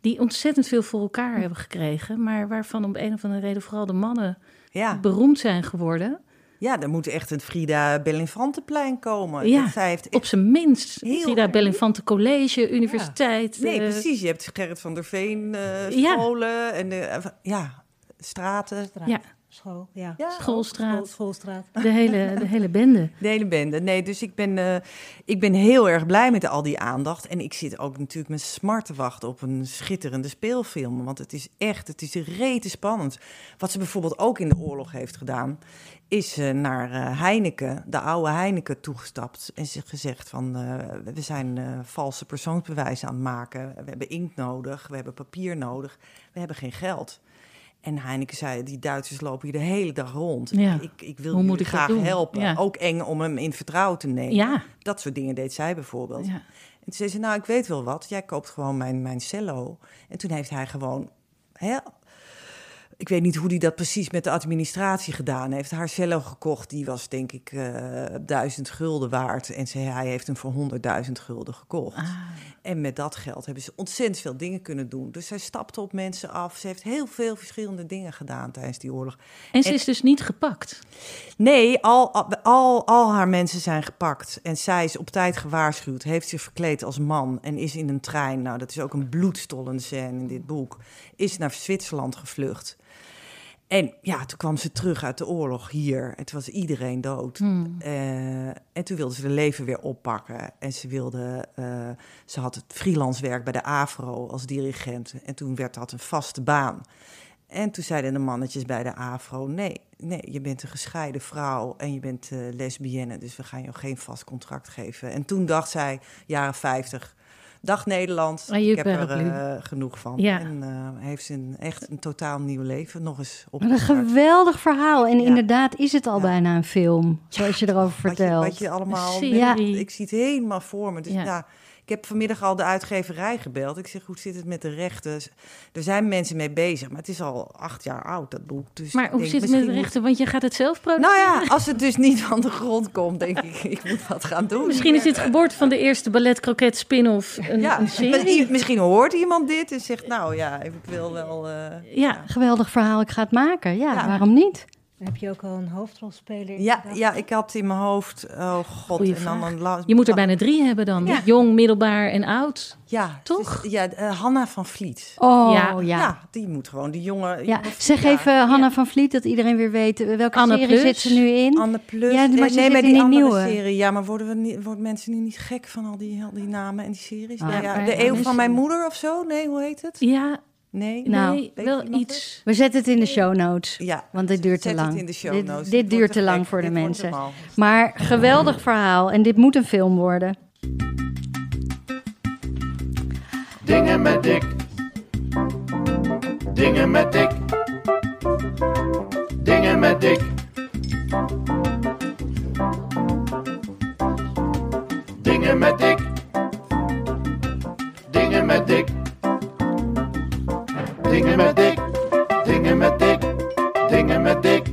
die ontzettend veel voor elkaar hebben gekregen, maar waarvan om een of andere reden vooral de mannen ja. beroemd zijn geworden. ja, er moet echt een Frida Bellinfantenplein komen. Ja, zij heeft Op zijn minst. Heel Frida erg. Bellinfante College, universiteit. Nee, eh, precies. Je hebt Gerrit van der Veen, eh Ja. scholen en de, eh, ja, straten. Ja, School, ja. Ja, Schoolstraat. School- schoolstraat. De hele, de hele bende. De hele bende. Nee, dus ik ben, eh, ik ben heel erg blij met al die aandacht. En ik zit ook natuurlijk met smart te wachten op een schitterende speelfilm. Want het is echt, het is rete spannend. Wat ze bijvoorbeeld ook in de oorlog heeft gedaan... is eh, naar eh, Heineken, de oude Heineken, toegestapt. En ze gezegd van, eh, we zijn eh, valse persoonsbewijzen aan het maken. We hebben inkt nodig, we hebben papier nodig. We hebben geen geld. En Heineken zei, die Duitsers lopen hier de hele dag rond. Ja. Ik, ik wil Hoe moet jullie ik dat graag doen? helpen. Ja. Ook eng om hem in vertrouwen te nemen. Ja. Dat soort dingen deed zij bijvoorbeeld. En toen zei ze, nou, ik weet wel wat. Jij koopt gewoon mijn, mijn cello. En toen heeft hij gewoon... Hè, ik weet niet hoe hij dat precies met de administratie gedaan heeft. Haar cello gekocht, die was denk ik eh duizend gulden waard. En ze, hij heeft hem voor honderdduizend gulden gekocht. Ah. En met dat geld hebben ze ontzettend veel dingen kunnen doen. Dus zij stapte op mensen af. Ze heeft heel veel verschillende dingen gedaan tijdens die oorlog. En ze En- is dus niet gepakt. Nee, al, al, al haar mensen zijn gepakt. En zij is op tijd gewaarschuwd. Heeft zich verkleed als man. En is in een trein. Nou, dat is ook een bloedstollende scène in dit boek. Is naar Zwitserland gevlucht. En ja, toen kwam ze terug uit de oorlog hier. En toen was iedereen dood. Hmm. Eh, en toen wilde ze haar leven weer oppakken. En ze wilde, eh, ze had het freelance werk bij de AVRO als dirigent. En toen werd dat een vaste baan. En toen zeiden de mannetjes bij de AVRO: nee, nee, je bent een gescheiden vrouw en je bent eh, lesbienne, dus we gaan je geen vast contract geven. En toen dacht zij, jaren 50, dag Nederland, Ah, ik heb er eh, genoeg van. Ja. En eh, heeft ze een, echt een totaal nieuw leven nog eens Wat een geweldig verhaal. En Ja. inderdaad is het al Ja. bijna een film, zoals je erover Wat je, vertelt. wat je allemaal... Ik zie het helemaal voor me. Dus Ja. Ik heb vanmiddag al de uitgeverij gebeld. Ik zeg, hoe zit het met de rechten? Er zijn mensen mee bezig, maar het is al acht jaar oud, dat boek. Dus Maar hoe denk, zit het met de rechten? Want je gaat het zelf produceren. Nou ja, als het dus niet van de grond komt, denk ik, ik moet wat gaan doen. Misschien is dit geboorte van de eerste ballet croquet spin-off een, ja, een serie. misschien hoort iemand dit en zegt, nou ja, ik wil wel... eh, Ja, Geweldig verhaal, ik ga het maken. Ja, Ja. waarom niet? Heb je ook al een hoofdrolspeler? ja, ja, ik had in mijn hoofd, oh god. Goeie en dan een la- je moet er bijna drie hebben dan. Ja. Jong, middelbaar en oud. Ja, Toch? dus- ja, eh, Hanna van Vliet. Oh, Ja. ja. Die moet gewoon, die jongen... Zeg ja. even Hanna van Vliet, dat iedereen weer weet eh, welke Anne serie Plus. zit ze nu in. Anne Plus. Ja, maar nee, maar die die andere nieuwe. serie. Ja, maar worden, we niet, worden mensen nu niet gek van al die, al die namen en die series? Ah, Ja, ja, de eeuw van mijn moeder of zo? Nee, hoe heet het? Ja, Nee? Nou, nee, wel iets. We zetten het in de show notes. Ja. Want dit duurt te lang. het in de show Dit- notes. dit duurt te lang voor de mensen. Maar geweldig verhaal en dit moet een film worden. Dingen met dik. Dingen met dik. Dingen met dik. Dingen met dik. Met dik. Dingen met dik. Dingen met dik.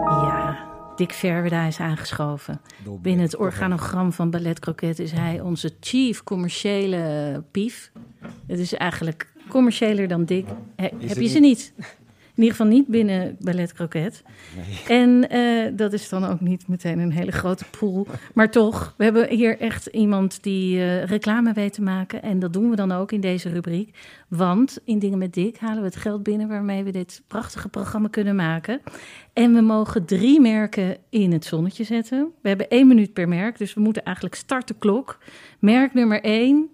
Ja, Dick Verwerda is aangeschoven. Binnen het organogram van Ballet Croquet is hij onze chief commerciële pief. Het is eigenlijk commerciëler dan Dick. He- heb je ze niet? In ieder geval niet binnen Ballet Croquet. En eh, dat is dan ook niet meteen een hele grote pool. Maar toch, we hebben hier echt iemand die eh, reclame weet te maken. En dat doen we dan ook in deze rubriek. Want in Dingen met Dick halen we het geld binnen waarmee we dit prachtige programma kunnen maken. En we mogen drie merken in het zonnetje zetten. We hebben één minuut per merk, dus we moeten eigenlijk start de klok. Merk nummer één.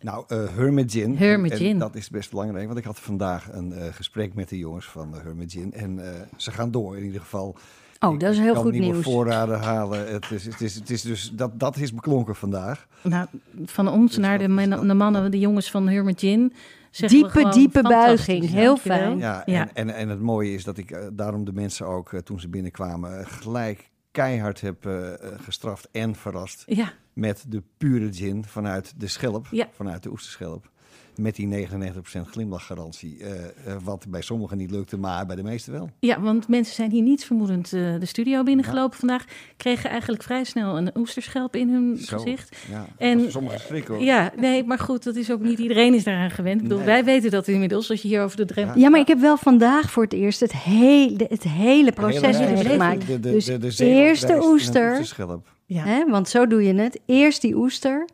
Nou, eh Hermit Gin. Hermit En Gin. dat is best belangrijk, want ik had vandaag een eh, gesprek met de jongens van uh, Hermit Gin. En eh, ze gaan door in ieder geval. Oh, Ik dat is heel kan goed nieuwe nieuws. voorraden halen. Het is, het is, het is dus, dat, dat is beklonken vandaag. Nou, van ons Dus naar de, man- de mannen, de jongens van Hermit Gin. zeggen we Diepe, diepe buiging. Heel fijn. Ja, Ja. En, en, en het mooie is dat ik daarom de mensen ook, toen ze binnenkwamen, gelijk keihard heb gestraft en verrast. Ja, met de pure gin vanuit de schelp, Ja. vanuit de oesterschelp. Met die 99% glimlachgarantie. eh, wat bij sommigen niet lukte, maar bij de meesten wel. ja, want mensen zijn hier niet vermoedend eh, de studio binnengelopen vandaag. Kregen eigenlijk vrij snel een oesterschelp in hun Zo, gezicht. Ja, En- sommigen schrikken hoor. Ja, nee, maar goed, dat is ook niet iedereen is daaraan gewend. Ik bedoel, Nee. wij weten dat inmiddels, als je hier over de drempel... Ja, maar ik heb wel vandaag voor het eerst het hele, het hele proces Hele- meegemaakt. De, de, Dus de, de eerst de zeehoofdrijst en een oester. Ja. Hè? Want zo doe je het. Eerst die oester.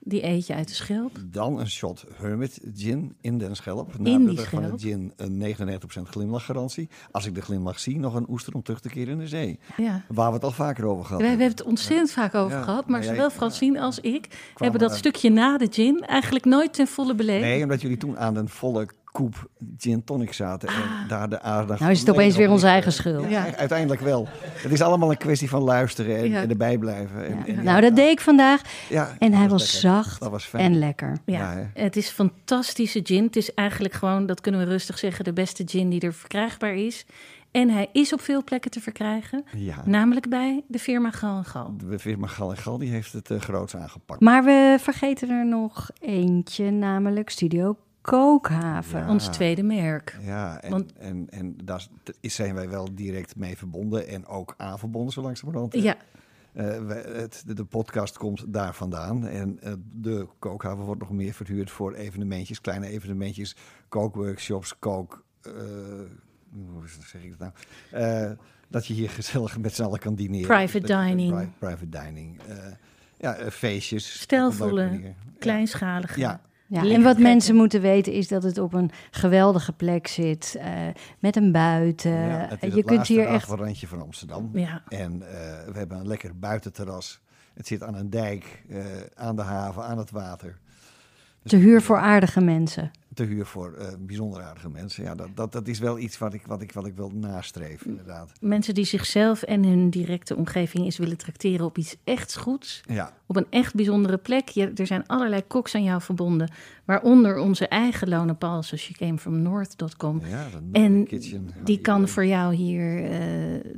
die eet je uit de schelp. Dan een shot Hermit gin in den schelp. die Nabedruk van schelp. het gin een 99% glimlachgarantie. Als ik de glimlach zie, nog een oester om terug te keren in de zee. Ja. Waar we het al vaker over gehad Wij hebben hebben. het ontzettend vaak over Ja, gehad, maar maar jij- zowel Francine als ik hebben dat stukje na de gin eigenlijk nooit ten volle beleefd. Nee, omdat jullie toen aan een volle koep gin tonic zaten. En daar de aandacht... Nou is het opeens weer onze eigen schuld. Ja, Ja. uiteindelijk wel. Het is allemaal een kwestie van luisteren en, Ja. en erbij blijven. En, en- Nou, dat deed ik vandaag. ja, En hij was zacht Dat was fijn. en lekker. Ja, het is fantastische gin. Het is eigenlijk gewoon, dat kunnen we rustig zeggen, de beste gin die er verkrijgbaar is. En hij is op veel plekken te verkrijgen, Ja, namelijk bij de firma Gal en Gal. de firma Gal en Gal die heeft het uh, groots aangepakt. Maar we vergeten er nog eentje, namelijk Studio Kookhaven. Ja. Ons tweede merk. Ja, en, Want- en, en daar is- zijn wij wel direct mee verbonden en ook aan verbonden zo langzamerhand. Ja, Eh, wij- het, de, de podcast komt daar vandaan. En eh, de kookhaven wordt nog meer verhuurd voor evenementjes, kleine evenementjes, kookworkshops, kook... eh, hoe zeg ik dat nou? Eh, dat je hier gezellig met z'n allen kan dineren. Private Dat dining. pri- private dining. eh, ja, feestjes. Manier. kleinschalige. Ja, Ja, en wat mensen moeten weten is dat het op een geweldige plek zit. eh, met een buiten. ja, het is je het kunt hier echt. randje van Amsterdam. Ja. En eh, we hebben een lekker buitenterras. Het zit aan een dijk, eh, aan de haven, aan het water. Dus te huur voor aardige mensen. Te huur voor eh, bijzonder aardige mensen. Ja, dat, dat, dat is wel iets wat ik, wat ik, wat ik wil nastreven, inderdaad. Mensen die zichzelf en hun directe omgeving eens willen trakteren op iets echt goeds. Ja, Op een echt bijzondere plek. Je, er zijn allerlei koks aan jou verbonden. Waaronder onze eigen Lone Paulsen, she came from north.com. ja En Kitchen. Die kan voor jou hier eh,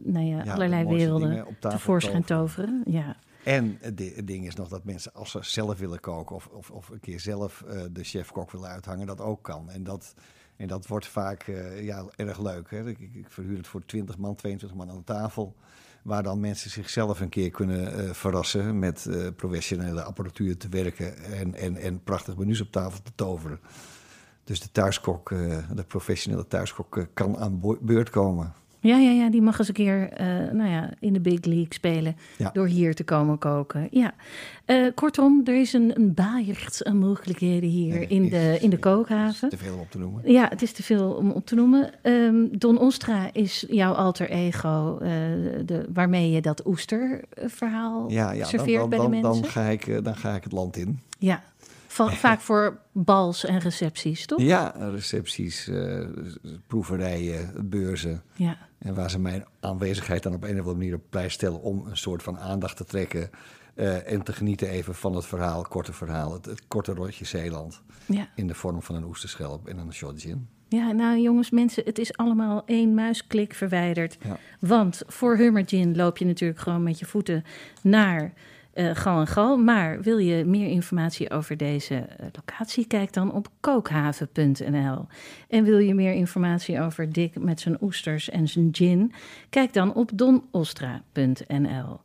nou ja, Ja, allerlei werelden tevoorschijn toveren. Ja. En het di- het ding is nog dat mensen, als ze zelf willen koken of, of, of een keer zelf eh, de chef-kok willen uithangen, dat ook kan. En dat, en dat wordt vaak eh, ja, erg leuk. Hè? Ik, ik verhuur het voor 20 man, 22 man aan tafel. Waar dan mensen zichzelf een keer kunnen eh, verrassen met professionele apparatuur te werken en, en, en prachtig menus op tafel te toveren. Dus de thuiskok, de professionele thuiskok, kan aan beurt komen. Ja, ja, ja, die mag eens een keer eh, nou ja, in de big league spelen. Ja. Door hier te komen koken. Ja. Eh, kortom, er is een, een baaierd aan mogelijkheden hier Nee, in, is- de, in de kookhaven. Te veel om op te noemen. Ja, het is te veel om op te noemen. Ehm, Don Ostra is jouw alter ego, eh, de, waarmee je dat oesterverhaal Ja, ja dan, serveert dan, bij de dan, mensen. dan, ga ik, eh, dan ga ik het land in. Ja, Va- vaak voor bals en recepties, toch? Ja, recepties, eh, proeverijen, beurzen. Ja. En waar ze mijn aanwezigheid dan op een of andere manier op prijs stellen om een soort van aandacht te trekken. eh, en te genieten even van het verhaal, korte verhaal, het, het korte rondje Zeeland. Ja. In de vorm van een oesterschelp en een shot gin. Ja, nou jongens, mensen, het is allemaal één muisklik verwijderd. Ja. Want voor Hummer Gin loop je natuurlijk gewoon met je voeten naar eh, Gal en Gal. Maar wil je meer informatie over deze eh, locatie, kijk dan op kookhaven.nl. En wil je meer informatie over Dick met zijn oesters en zijn gin, kijk dan op donostra.nl.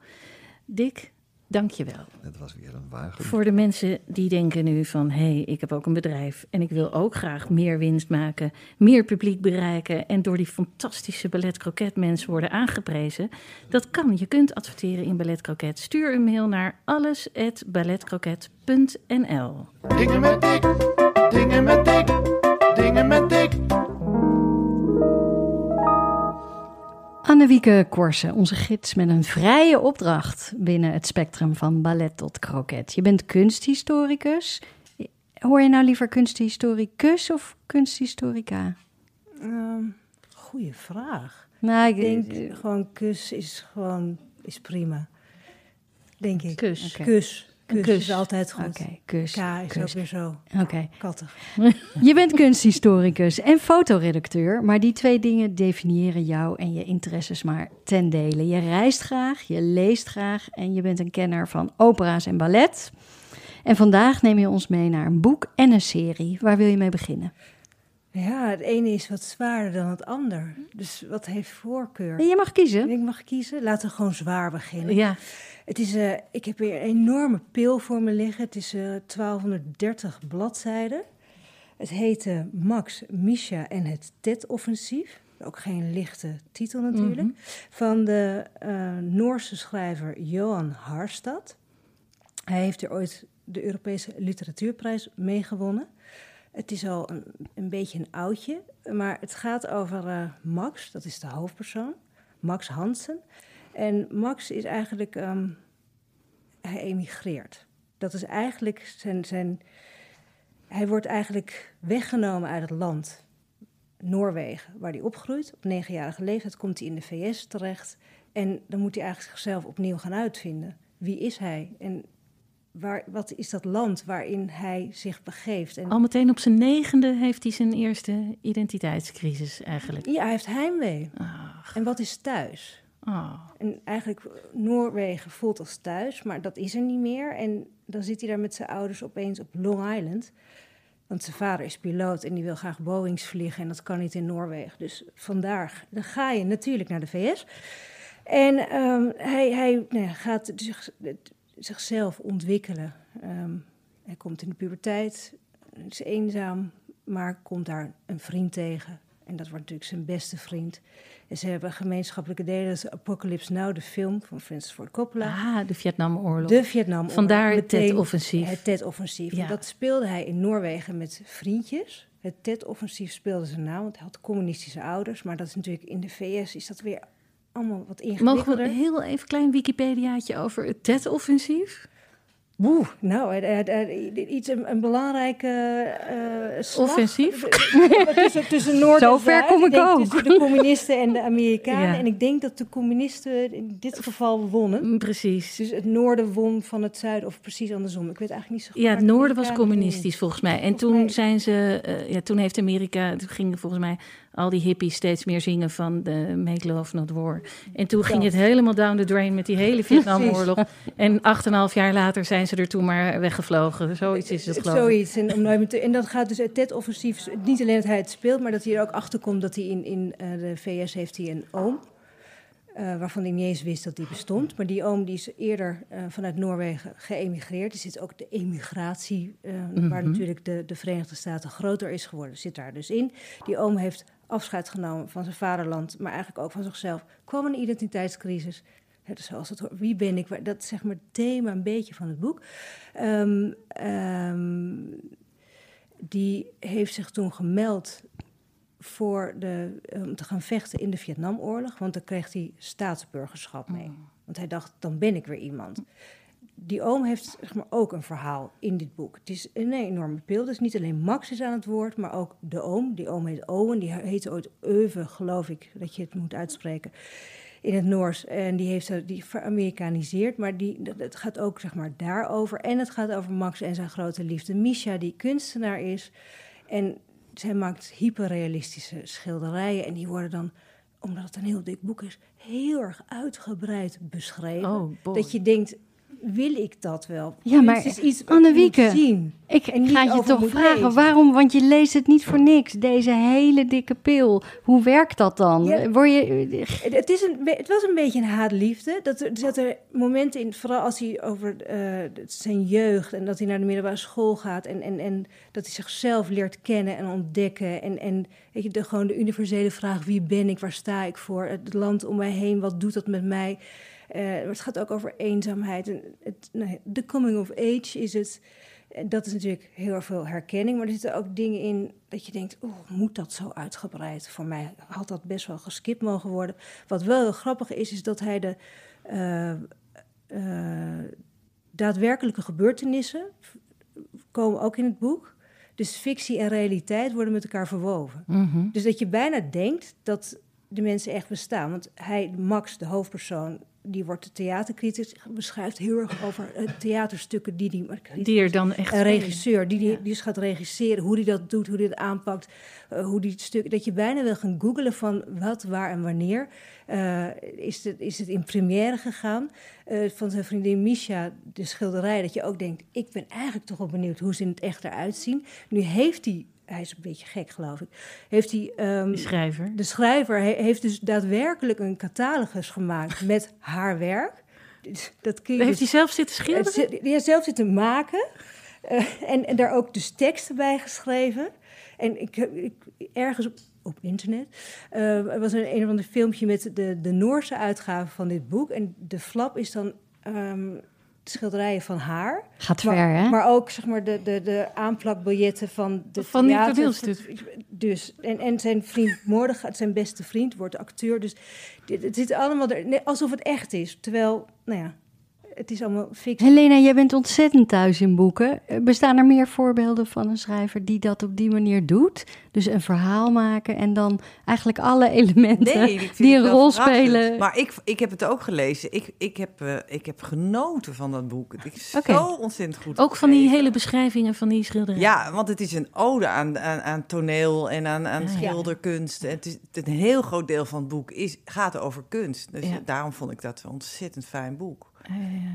Dick, dank je wel. Het was weer een wagen. Voor de mensen die denken nu van... hé, hey, ik heb ook een bedrijf en ik wil ook graag meer winst maken... meer publiek bereiken en door die fantastische Ballet Croquet mensen worden aangeprezen... dat kan. Je kunt adverteren in Ballet Croquet. Stuur een mail naar alles@balletcroquet.nl. Dingen met dik, Korsen, onze gids met een vrije opdracht binnen het spectrum van ballet tot kroket. Je bent kunsthistoricus. Hoor je nou liever kunsthistoricus of kunsthistorica? Ehm goeie vraag. Nou, Ik denk gewoon kus is gewoon is prima. Denk ik. Kus. Kus. Kus, kus. is altijd goed. Oké, kus. K is kus. ook weer zo Oké. kattig. Je bent kunsthistoricus en fotoredacteur, maar die twee dingen definiëren jou en je interesses maar ten dele. Je reist graag, je leest graag en je bent een kenner van opera's en ballet. En vandaag neem je ons mee naar een boek en een serie. Waar wil je mee beginnen? Ja, het ene is wat zwaarder dan het ander. Dus wat heeft voorkeur? Je mag kiezen. Ik mag kiezen. Laten we gewoon zwaar beginnen. Ja, Het is, eh, ik heb hier een enorme pil voor me liggen. Het is eh 1230 bladzijden. Het heet eh, Max, Misha en het TED-offensief. Ook geen lichte titel natuurlijk. Mhm. Van de eh, Noorse schrijver Johan Harstad. Hij heeft er ooit de Europese Literatuurprijs meegewonnen. Het is al een, een beetje een oudje, maar het gaat over eh, Max, dat is de hoofdpersoon, Max Hansen. En Max is eigenlijk, ehm, hij emigreert. Dat is eigenlijk zijn, zijn, hij wordt eigenlijk weggenomen uit het land Noorwegen, waar hij opgroeit. Op negenjarige leeftijd komt hij in de VS terecht. En dan moet hij eigenlijk zichzelf opnieuw gaan uitvinden. Wie is hij? En waar, wat is dat land waarin hij zich begeeft? En Al meteen op zijn negende heeft hij zijn eerste identiteitscrisis eigenlijk. ja, hij heeft heimwee. Ach, En wat is thuis? Oh. En eigenlijk, Noorwegen voelt als thuis, maar dat is er niet meer. En dan zit hij daar met zijn ouders opeens op Long Island. Want zijn vader is piloot en die wil graag Boeings vliegen en dat kan niet in Noorwegen. Dus vandaar, dan ga je natuurlijk naar de VS. En ehm, hij, hij nou gaat zich, zichzelf ontwikkelen. Ehm, hij komt in de puberteit, is eenzaam, maar komt daar een vriend tegen. En dat wordt natuurlijk zijn beste vriend. En ze hebben gemeenschappelijke delen. Dat is Apocalypse Now, de film van Francis Ford Coppola. Ah, de Vietnamoorlog. De Vietnam. Vandaar het Tet-offensief. Het Tet-offensief. Ja. Dat speelde hij in Noorwegen met vriendjes. Het Tet-offensief speelde ze na, want hij had communistische ouders. Maar dat is natuurlijk in de VS is dat weer allemaal wat Mogen ingewikkelder. we een heel even klein Wikipediaatje over het TET-offensief? Oeh, nou, iets een, een belangrijke eh slag. Offensief? tussen, tussen Noord en Zover Zuid. kom ik denk ook. Tussen de communisten en de Amerikanen. Ja. En ik denk dat de communisten in dit geval wonnen. Mm, Precies. Dus het noorden won van het zuiden, of precies andersom. Ik weet eigenlijk niet zo goed. Ja, het de noorden was communistisch volgens mij. En Volgens toen mij- zijn ze, eh, ja, toen heeft Amerika, toen gingen volgens mij al die hippies steeds meer zingen van de Make Love Not War. En toen ging het helemaal down the drain met die hele Vietnamoorlog. En acht en een half jaar later zijn ze er toen maar weggevlogen. Zoiets is het geloof ik. Zoiets. En, om te- en dat gaat dus het TED-offensief. Niet alleen dat hij het speelt, maar dat hij er ook achter komt dat hij in, in eh, de VS heeft hij een oom. eh, waarvan hij niet eens wist dat die bestond. Maar die oom die is eerder eh, vanuit Noorwegen geëmigreerd. Er zit ook de emigratie, waar Mhm. natuurlijk de, de Verenigde Staten groter is geworden, zit daar dus in. Die oom heeft afscheid genomen van zijn vaderland, maar eigenlijk ook van zichzelf. kwam een identiteitscrisis. Dus zoals het hoort, wie ben ik? Dat is zeg maar het thema een beetje van het boek. Ehm, ehm, die heeft zich toen gemeld voor de, om te gaan vechten in de Vietnamoorlog. Want dan kreeg hij staatsburgerschap mee. Want hij dacht, dan ben ik weer iemand. Die oom heeft zeg maar, ook een verhaal in dit boek. Het is een enorme beeld. Dus niet alleen Max is aan het woord, maar ook de oom. Die oom heet Owen. Die heette ooit Euve, geloof ik, dat je het moet uitspreken. In het Noors. En die heeft die veramerikaniseerd. Maar die, dat- het gaat ook zeg maar, daarover. En het gaat over Max en zijn grote liefde. Misha, die kunstenaar is. En zij maakt hyperrealistische schilderijen. En die worden dan, omdat het een heel dik boek is, heel erg uitgebreid beschreven. Oh, dat je denkt, wil ik dat wel? Ja, maar Kunst is iets Annemieke, zien. Ik ga je toch vragen, lezen. waarom? Want je leest het niet voor niks. Deze hele dikke pil. Hoe werkt dat dan? Ja. Word je... Het, het is een, het was een beetje een haatliefde. Dat er zaten er momenten in, vooral als hij over eh, zijn jeugd en dat hij naar de middelbare school gaat en, en, en dat hij zichzelf leert kennen en ontdekken. En, en weet je, de, gewoon de universele vraag: wie ben ik, waar sta ik voor? Het land om mij heen, wat doet dat met mij? Eh, maar het gaat ook over eenzaamheid. En het, nou, de coming of age is het. En dat is natuurlijk heel veel herkenning, maar er zitten ook dingen in dat je denkt: oh, moet dat zo uitgebreid? Voor mij had dat best wel geskipt mogen worden. Wat wel heel grappig is, is dat hij de eh, eh, daadwerkelijke gebeurtenissen komen ook in het boek. Dus fictie en realiteit worden met elkaar verwoven. Mhm. Dus dat je bijna denkt dat de mensen echt bestaan. Want hij, Max, de hoofdpersoon, die wordt de theatercriticus, beschrijft heel erg over eh, theaterstukken die die... Die er dan echt Een regisseur die, die, Ja. die dus gaat regisseren, hoe die dat doet, hoe die het aanpakt, eh, hoe die het stuk, dat je bijna wil gaan googlen van wat, waar en wanneer. Eh, is, het, is het in première gegaan? Van zijn vriendin Misha, de schilderij, dat je ook denkt, ik ben eigenlijk toch wel benieuwd hoe ze in het echt eruit zien. Nu heeft hij, hij is een beetje gek geloof ik, heeft hij... ehm, De schrijver. de schrijver he- heeft dus daadwerkelijk een catalogus gemaakt met haar werk. Dat je Heeft hij dus- zelf zitten schilderen? het zit- Die heeft zelf zitten maken. eh, en, en daar ook dus teksten bij geschreven. En ik, heb- ik, ergens op, op internet eh, er was een, een of ander filmpje met de, de Noorse uitgave van dit boek. En de flap is dan ehm, schilderijen van haar. Gaat Maar, ver, hè? maar ook zeg maar, de, de, de aanplakbiljetten van de Van die theater-. Dus, en, en zijn vriend Moordegaard, zijn beste vriend, wordt acteur. Dus dit, het zit allemaal er, alsof het echt is. Terwijl, nou ja, het is allemaal fictie. Helena, jij bent ontzettend thuis in boeken. Eh, Bestaan er meer voorbeelden van een schrijver die dat op die manier doet? Dus een verhaal maken en dan eigenlijk alle elementen Nee, die een rol spelen. Maar ik, ik heb het ook gelezen. Ik, ik, heb, eh, ik heb genoten van dat boek. Het is Oké. zo ontzettend goed Ook van die hele beschrijvingen van die schilderijen. Ja, want het is een ode aan, aan, aan toneel en aan, aan Ja, ja. schilderkunst. En Het is, een heel groot deel van het boek is, gaat over kunst. Dus Ja. daarom vond ik dat een ontzettend fijn boek.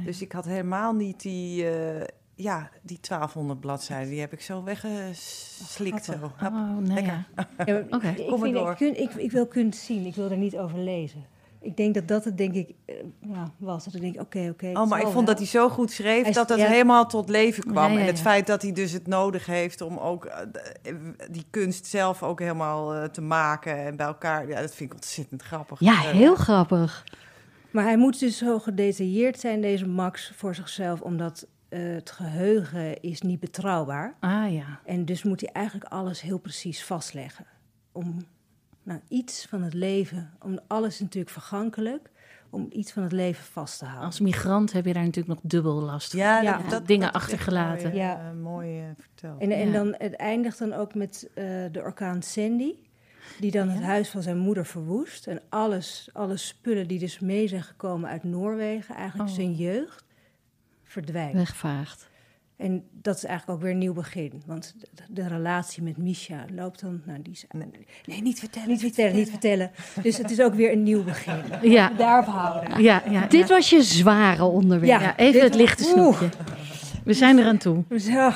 Dus ik had helemaal niet die, eh, ja, die 1200 bladzijden. Die heb ik zo weggeslikt. Zo. Grappig. Hap. Oh, nou lekker. ja. Ik, Kom maar vind, door. ik, kun- ik, ik wil kunst zien, ik wil er niet over lezen. Ik denk dat dat het, denk ik, eh, ja, was. Dat ik denk, oké, oké. Oh, maar ik vond dat hij zo goed schreef Hij dat dat ja. helemaal tot leven kwam. Ja, ja, En het feit dat hij dus het nodig heeft om ook eh, die kunst zelf ook helemaal te maken en bij elkaar. Ja, dat vind ik ontzettend grappig. Ja, heel grappig. Maar hij moet dus zo gedetailleerd zijn, deze Max, voor zichzelf, omdat eh, het geheugen is niet betrouwbaar. Ah ja. En dus moet hij eigenlijk alles heel precies vastleggen. Om nou, iets van het leven, om alles is natuurlijk vergankelijk, om iets van het leven vast te houden. Als migrant heb je daar natuurlijk nog dubbel last van. Ja, Ja. dat, dat, Dingen dat echt achtergelaten. Mooi, Ja. mooi eh, verteld. En, en Ja. dan, het eindigt dan ook met eh, de orkaan Sandy, die dan het huis van zijn moeder verwoest. En alles, alle spullen die dus mee zijn gekomen uit Noorwegen, eigenlijk Oh. zijn jeugd, verdwijnen. Wegvaagt. En dat is eigenlijk ook weer een nieuw begin. Want de, de relatie met Misha loopt dan... Nou, die is, nee, niet vertellen, niet vertellen, niet vertellen. Dus het is ook weer een nieuw begin. Ja, Daarop houden. ja, ja. Dit ja. was je zware onderwerp. Ja. Ja, even dit- het lichte Oeh. We zijn eraan toe. Zo.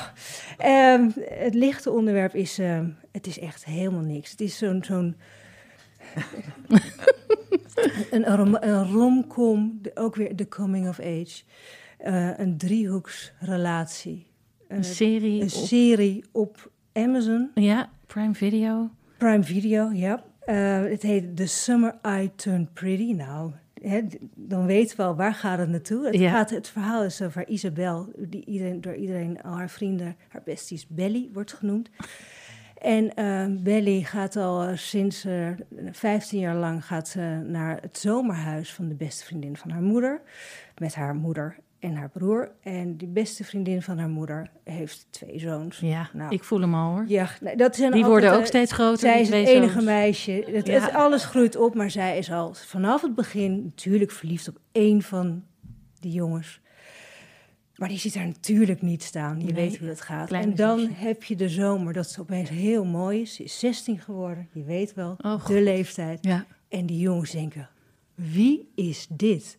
Ehm, het lichte onderwerp is... ehm, het is echt helemaal niks. Het is zo'n... zo'n een, rom- een romcom, de- ook weer de coming of age. Eh, een driehoeksrelatie. Een serie een op, serie op Amazon. ja, Prime Video. Prime Video, ja. Eh, het heet The Summer I Turned Pretty. Nou, hè, dan weten we al waar gaat het naartoe. Het, Ja. gaat, het verhaal is over Isabel, die iedereen, door iedereen, al haar vrienden, haar besties Belly wordt genoemd. En eh, Belly gaat al eh, sinds eh 15 jaar lang gaat ze naar het zomerhuis van de beste vriendin van haar moeder. Met haar moeder en haar broer. En die beste vriendin van haar moeder heeft twee zoons. Ja, Nou. ik voel hem al hoor. Ja, dat zijn Die altijd, worden eh, ook steeds groter. zij is het enige zoons. meisje. Het, Ja. het- alles groeit op, maar zij is al vanaf het begin natuurlijk verliefd op één van die jongens. Maar die ziet daar natuurlijk niet staan. Je Nee, weet hoe dat gaat. En dan zusje. heb je de zomer, dat ze opeens heel mooi is. Ze is 16 geworden, je weet wel, Oh, de leeftijd. Ja, En die jongens denken, wie is dit?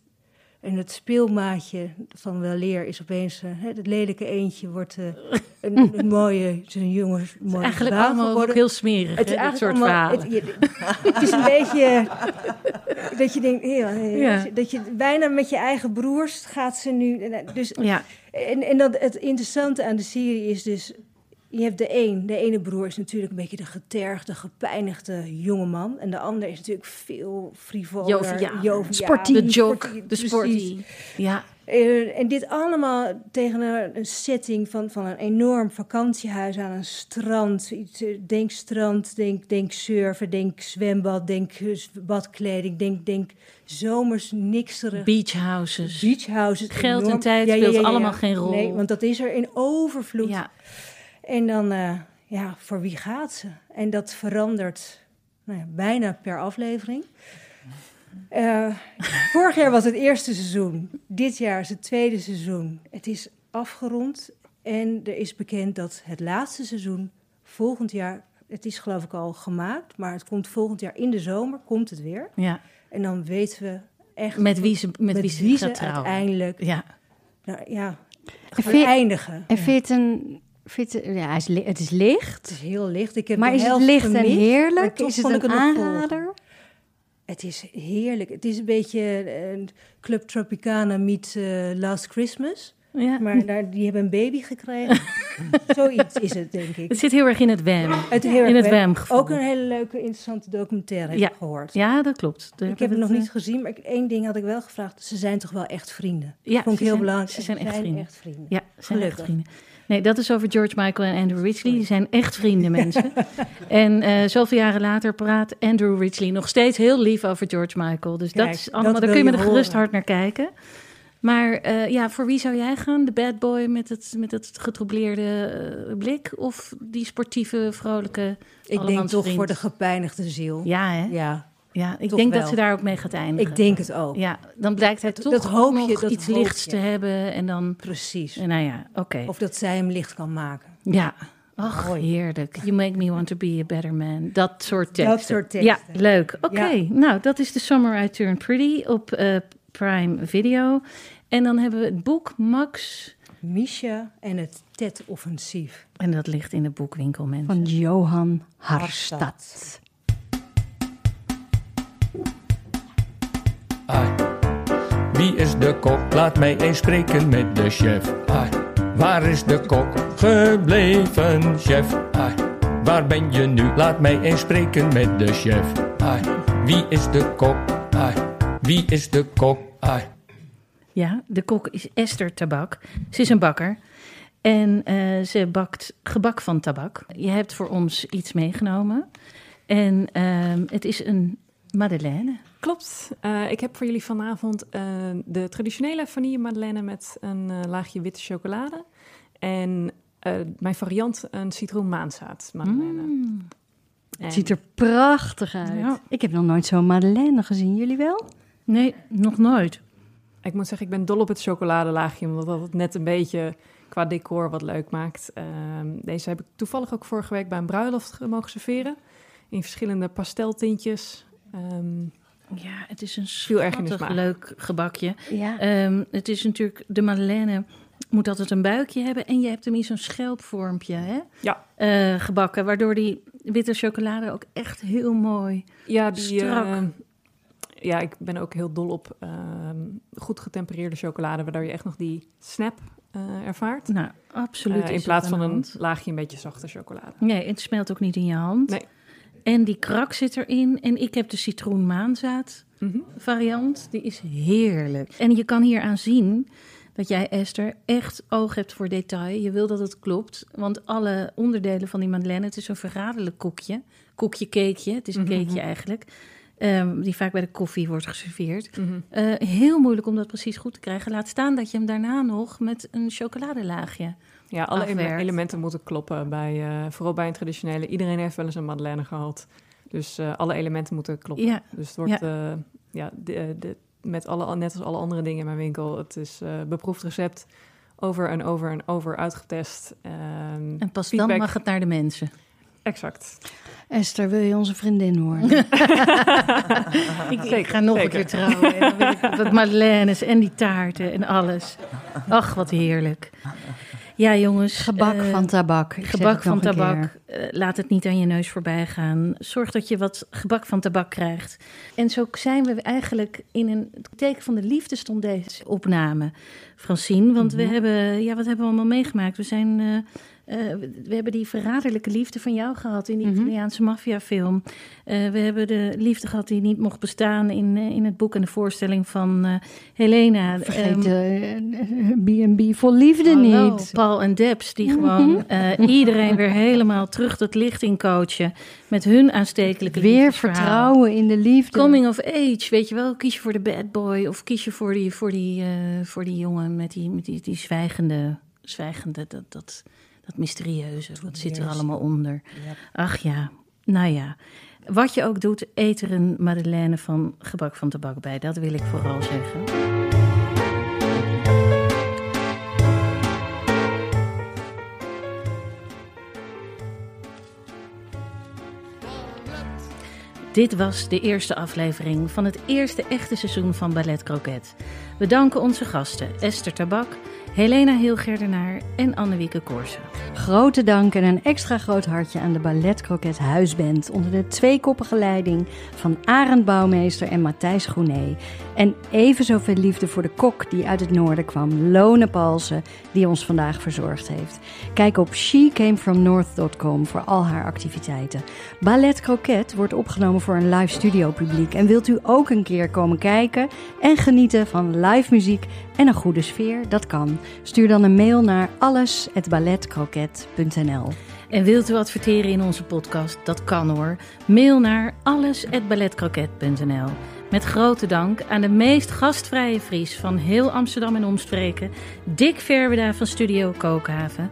En het speelmaatje van Weleer is opeens, eh, hè, het lelijke eentje wordt eh, een, een mooie, zijn jongens, mooie eigenlijk allemaal ook geworden. heel smerig, Het hè, is dit soort allemaal- verhalen. Het, is een beetje dat je denkt, heel, heel- Ja. dat je bijna met je eigen broers gaat ze nu. Dus, Ja, en en dat, het interessante aan de serie is dus, je hebt de een, de ene broer is natuurlijk een beetje de getergde, gepijnigde jonge man. En de ander is natuurlijk veel frivoler, Joviaal. joviaal, Sportief. de joke, sportief, de sporty. Ja, Eh, en dit allemaal tegen een, een setting van, van een enorm vakantiehuis aan een strand. Iets, eh, denk strand, denk, denk surfen, denk zwembad, denk eh, badkleding, denk, denk zomers nikserig. beachhouses. Beachhouses. Geld en tijd speelt allemaal geen rol. Nee, want dat is er in overvloed. Ja, En dan, eh, ja, voor wie gaat ze? En dat verandert nou ja, bijna per aflevering. Eh, vorig jaar was het eerste seizoen. Dit jaar is het tweede seizoen. Het is afgerond. En er is bekend dat het laatste seizoen volgend jaar... Het is geloof ik al gemaakt, maar het komt volgend jaar in de zomer. Komt het weer. ja. En dan weten we echt... Met wie ze, met wie ze trouwen. uiteindelijk Ja, nou, ja, En eindigen. en vind je het een... Ja, het is licht. Het is heel licht. Ik heb Maar is het licht en heerlijk? Is het een aanrader? Het is heerlijk. Het is een beetje een Club Tropicana meets eh, Last Christmas. Ja. Maar daar, die hebben een baby gekregen. Zoiets is het, denk ik. Het zit heel erg in het wem. Het heel In het wem-gevoel. Ook een hele leuke, interessante documentaire heb Ja. ik gehoord. Ja, dat klopt. Daar Ik heb het nog niet eh, gezien, maar ik- één ding had ik wel gevraagd. Ze zijn toch wel echt vrienden? Ja, Vond ik heel zijn- belangrijk. ze zijn echt vrienden. vrienden. Ja, ze zijn echt Gelukkig. vrienden. Nee, dat is over George Michael en Andrew Ridgely. Die zijn echt vrienden, mensen. en eh, zoveel jaren later praat Andrew Ridgely nog steeds heel lief over George Michael. Dus Kijk, dat is dat allemaal, daar wil kun je je met een gerust hart naar kijken. Maar eh, ja, voor wie zou jij gaan? De bad boy met het, met het getroubleerde eh, blik? Of die sportieve, vrolijke Ik denk toch vriend? voor de gepijnigde ziel. Ja, hè? Ja, Ja, ik toch denk dat ze daar ook mee gaat eindigen. ik denk het ook. Ja, dan blijkt hij toch dat hoop nog je, dat iets hoop lichts je. te hebben. En dan, Precies. nou ja, oké. Of dat zij hem licht kan maken. Ja. Ach, heerlijk. You make me want to be a better man. Dat soort teksten. Dat soort teksten. Ja, leuk. Oké, Ja. nou, dat is The Summer I Turned Pretty op eh, Prime Video. En dan hebben we het boek Max. Misha en het TED-offensief. En dat ligt in de boekwinkel, mensen. Van Johan Harstad. Ai. Wie is de kok? Laat mij eens spreken met de chef. Ai. Waar is de kok gebleven, chef? Ai. Waar ben je nu? Laat mij eens spreken met de chef. Ai. Wie is de kok? Ai. Wie is de kok? Ai. Ja, de kok is Esther Tabak. Ze is een bakker. En eh, ze bakt gebak van tabak. Je hebt voor ons iets meegenomen. En ehm, het is een madeleine. Klopt. Eh, ik heb voor jullie vanavond eh, de traditionele vanille madeleine met een eh, laagje witte chocolade. En eh, mijn variant een citroen maanzaad madeleine. Mm. En- Het ziet er prachtig uit. Ja. Ik heb nog nooit zo'n madeleine gezien. Jullie wel? Nee, nog nooit. Ik moet zeggen, ik ben dol op het chocoladelaagje, omdat dat het net een beetje qua decor wat leuk maakt. Ehm, deze heb ik toevallig ook vorige week bij een bruiloft ge- mogen serveren. In verschillende pasteltintjes. Ehm, Ja, het is een schattig leuk gebakje. Ja. Ehm, het is natuurlijk, de madeleine moet altijd een buikje hebben. En je hebt hem in zo'n schelpvormpje hè? Ja. Eh, gebakken. Waardoor die witte chocolade ook echt heel mooi... ja, die, Strak. eh, ja, ik ben ook heel dol op ehm, goed getempereerde chocolade, waardoor je echt nog die snap eh, ervaart. Nou, absoluut Eh, in plaats van een hand. laagje een beetje zachte chocolade. Nee, het smelt ook niet in je hand. Nee. En die krak zit erin. En ik heb de citroen maanzaad Mhm. variant. Die is heerlijk. En je kan hier aan zien dat jij, Esther, echt oog hebt voor detail. Je wil dat het klopt. Want alle onderdelen van die madeleine... het is een verraderlijk koekje. Koekje, cakeje. Het is een Mhm. cakeje eigenlijk. ehm, die vaak bij de koffie wordt geserveerd. Mhm. Eh, heel moeilijk om dat precies goed te krijgen. Laat staan dat je hem daarna nog met een chocoladelaagje... Ja, alle afwerkt. elementen moeten kloppen. Bij, eh, vooral bij een traditionele. Iedereen heeft wel eens een madeleine gehad. Dus eh, alle elementen moeten kloppen. Ja, Dus het wordt ja. ja, de, eh, de, met alle, net als alle andere dingen in mijn winkel. Het is eh beproefd recept. Over en over en over uitgetest. Ehm, en pas feedback. dan mag het naar de mensen. Exact. Esther, wil je onze vriendin worden? Ik, ik ga nog een keer trouwen. En dan wil ik wat madeleines en die taarten en alles. Ach, wat heerlijk. Ja, jongens. Gebak eh, van tabak. Ik Gebak van tabak. eh, laat het niet aan je neus voorbij gaan. Zorg dat je wat gebak van tabak krijgt. En zo zijn we eigenlijk in een het teken van de liefde stond deze opname, Francine. Want we hebben, ja, wat hebben we allemaal meegemaakt? We zijn. Eh, we hebben die verraderlijke liefde van jou gehad in die Mhm. Italiaanse maffiafilm. Eh, we hebben de liefde gehad die niet mocht bestaan in, eh, in het boek en de voorstelling van Helena. Vergeet Ehm, B&B vol liefde Hallo, niet. Paul en Debs, die gewoon eh, iedereen weer helemaal terug dat licht in coachen. Met hun aanstekelijke Weer vertrouwen in de liefde. Coming of age, weet je wel. Kies je voor de bad boy of kies je voor die, voor die, voor die jongen met die, met die, die zwijgende, zwijgende dat, dat, dat mysterieuze. Wat zit er allemaal onder? Ach ja, nou ja. Wat je ook doet, eet er een madeleine van gebak van tabak bij. Dat wil ik vooral zeggen. Dit was de eerste aflevering van het eerste echte seizoen van Ballet Croquet. We danken onze gasten Esther Tabak, Helena Hilgerdenaar en Annewieke Korsen. Grote dank en een extra groot hartje aan de Ballet Croquet Huisband onder de tweekoppige leiding van Arend Bouwmeester en Matthijs Groené. En even zoveel liefde voor de kok die uit het noorden kwam, Lone Palsen, die ons vandaag verzorgd heeft. Kijk op shecamefromnorth.com voor al haar activiteiten. Ballet Croquet wordt opgenomen voor een live studio publiek. En wilt u ook een keer komen kijken en genieten van live muziek en een goede sfeer? Dat kan. Stuur dan een mail naar alles@balletcroquet.nl. En wilt u adverteren in onze podcast? Dat kan hoor. Mail naar alles@balletcroquet.nl. Met grote dank aan de meest gastvrije Fries van heel Amsterdam en omstreken, Dick Verweda van Studio Kookhaven.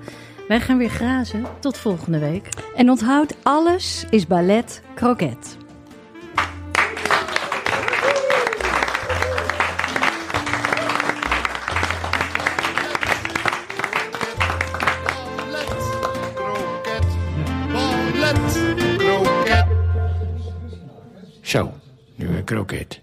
Wij gaan weer grazen. Tot volgende week. En onthoud, alles is ballet croquet. Ballet, kroket. Zo, nu een kroket.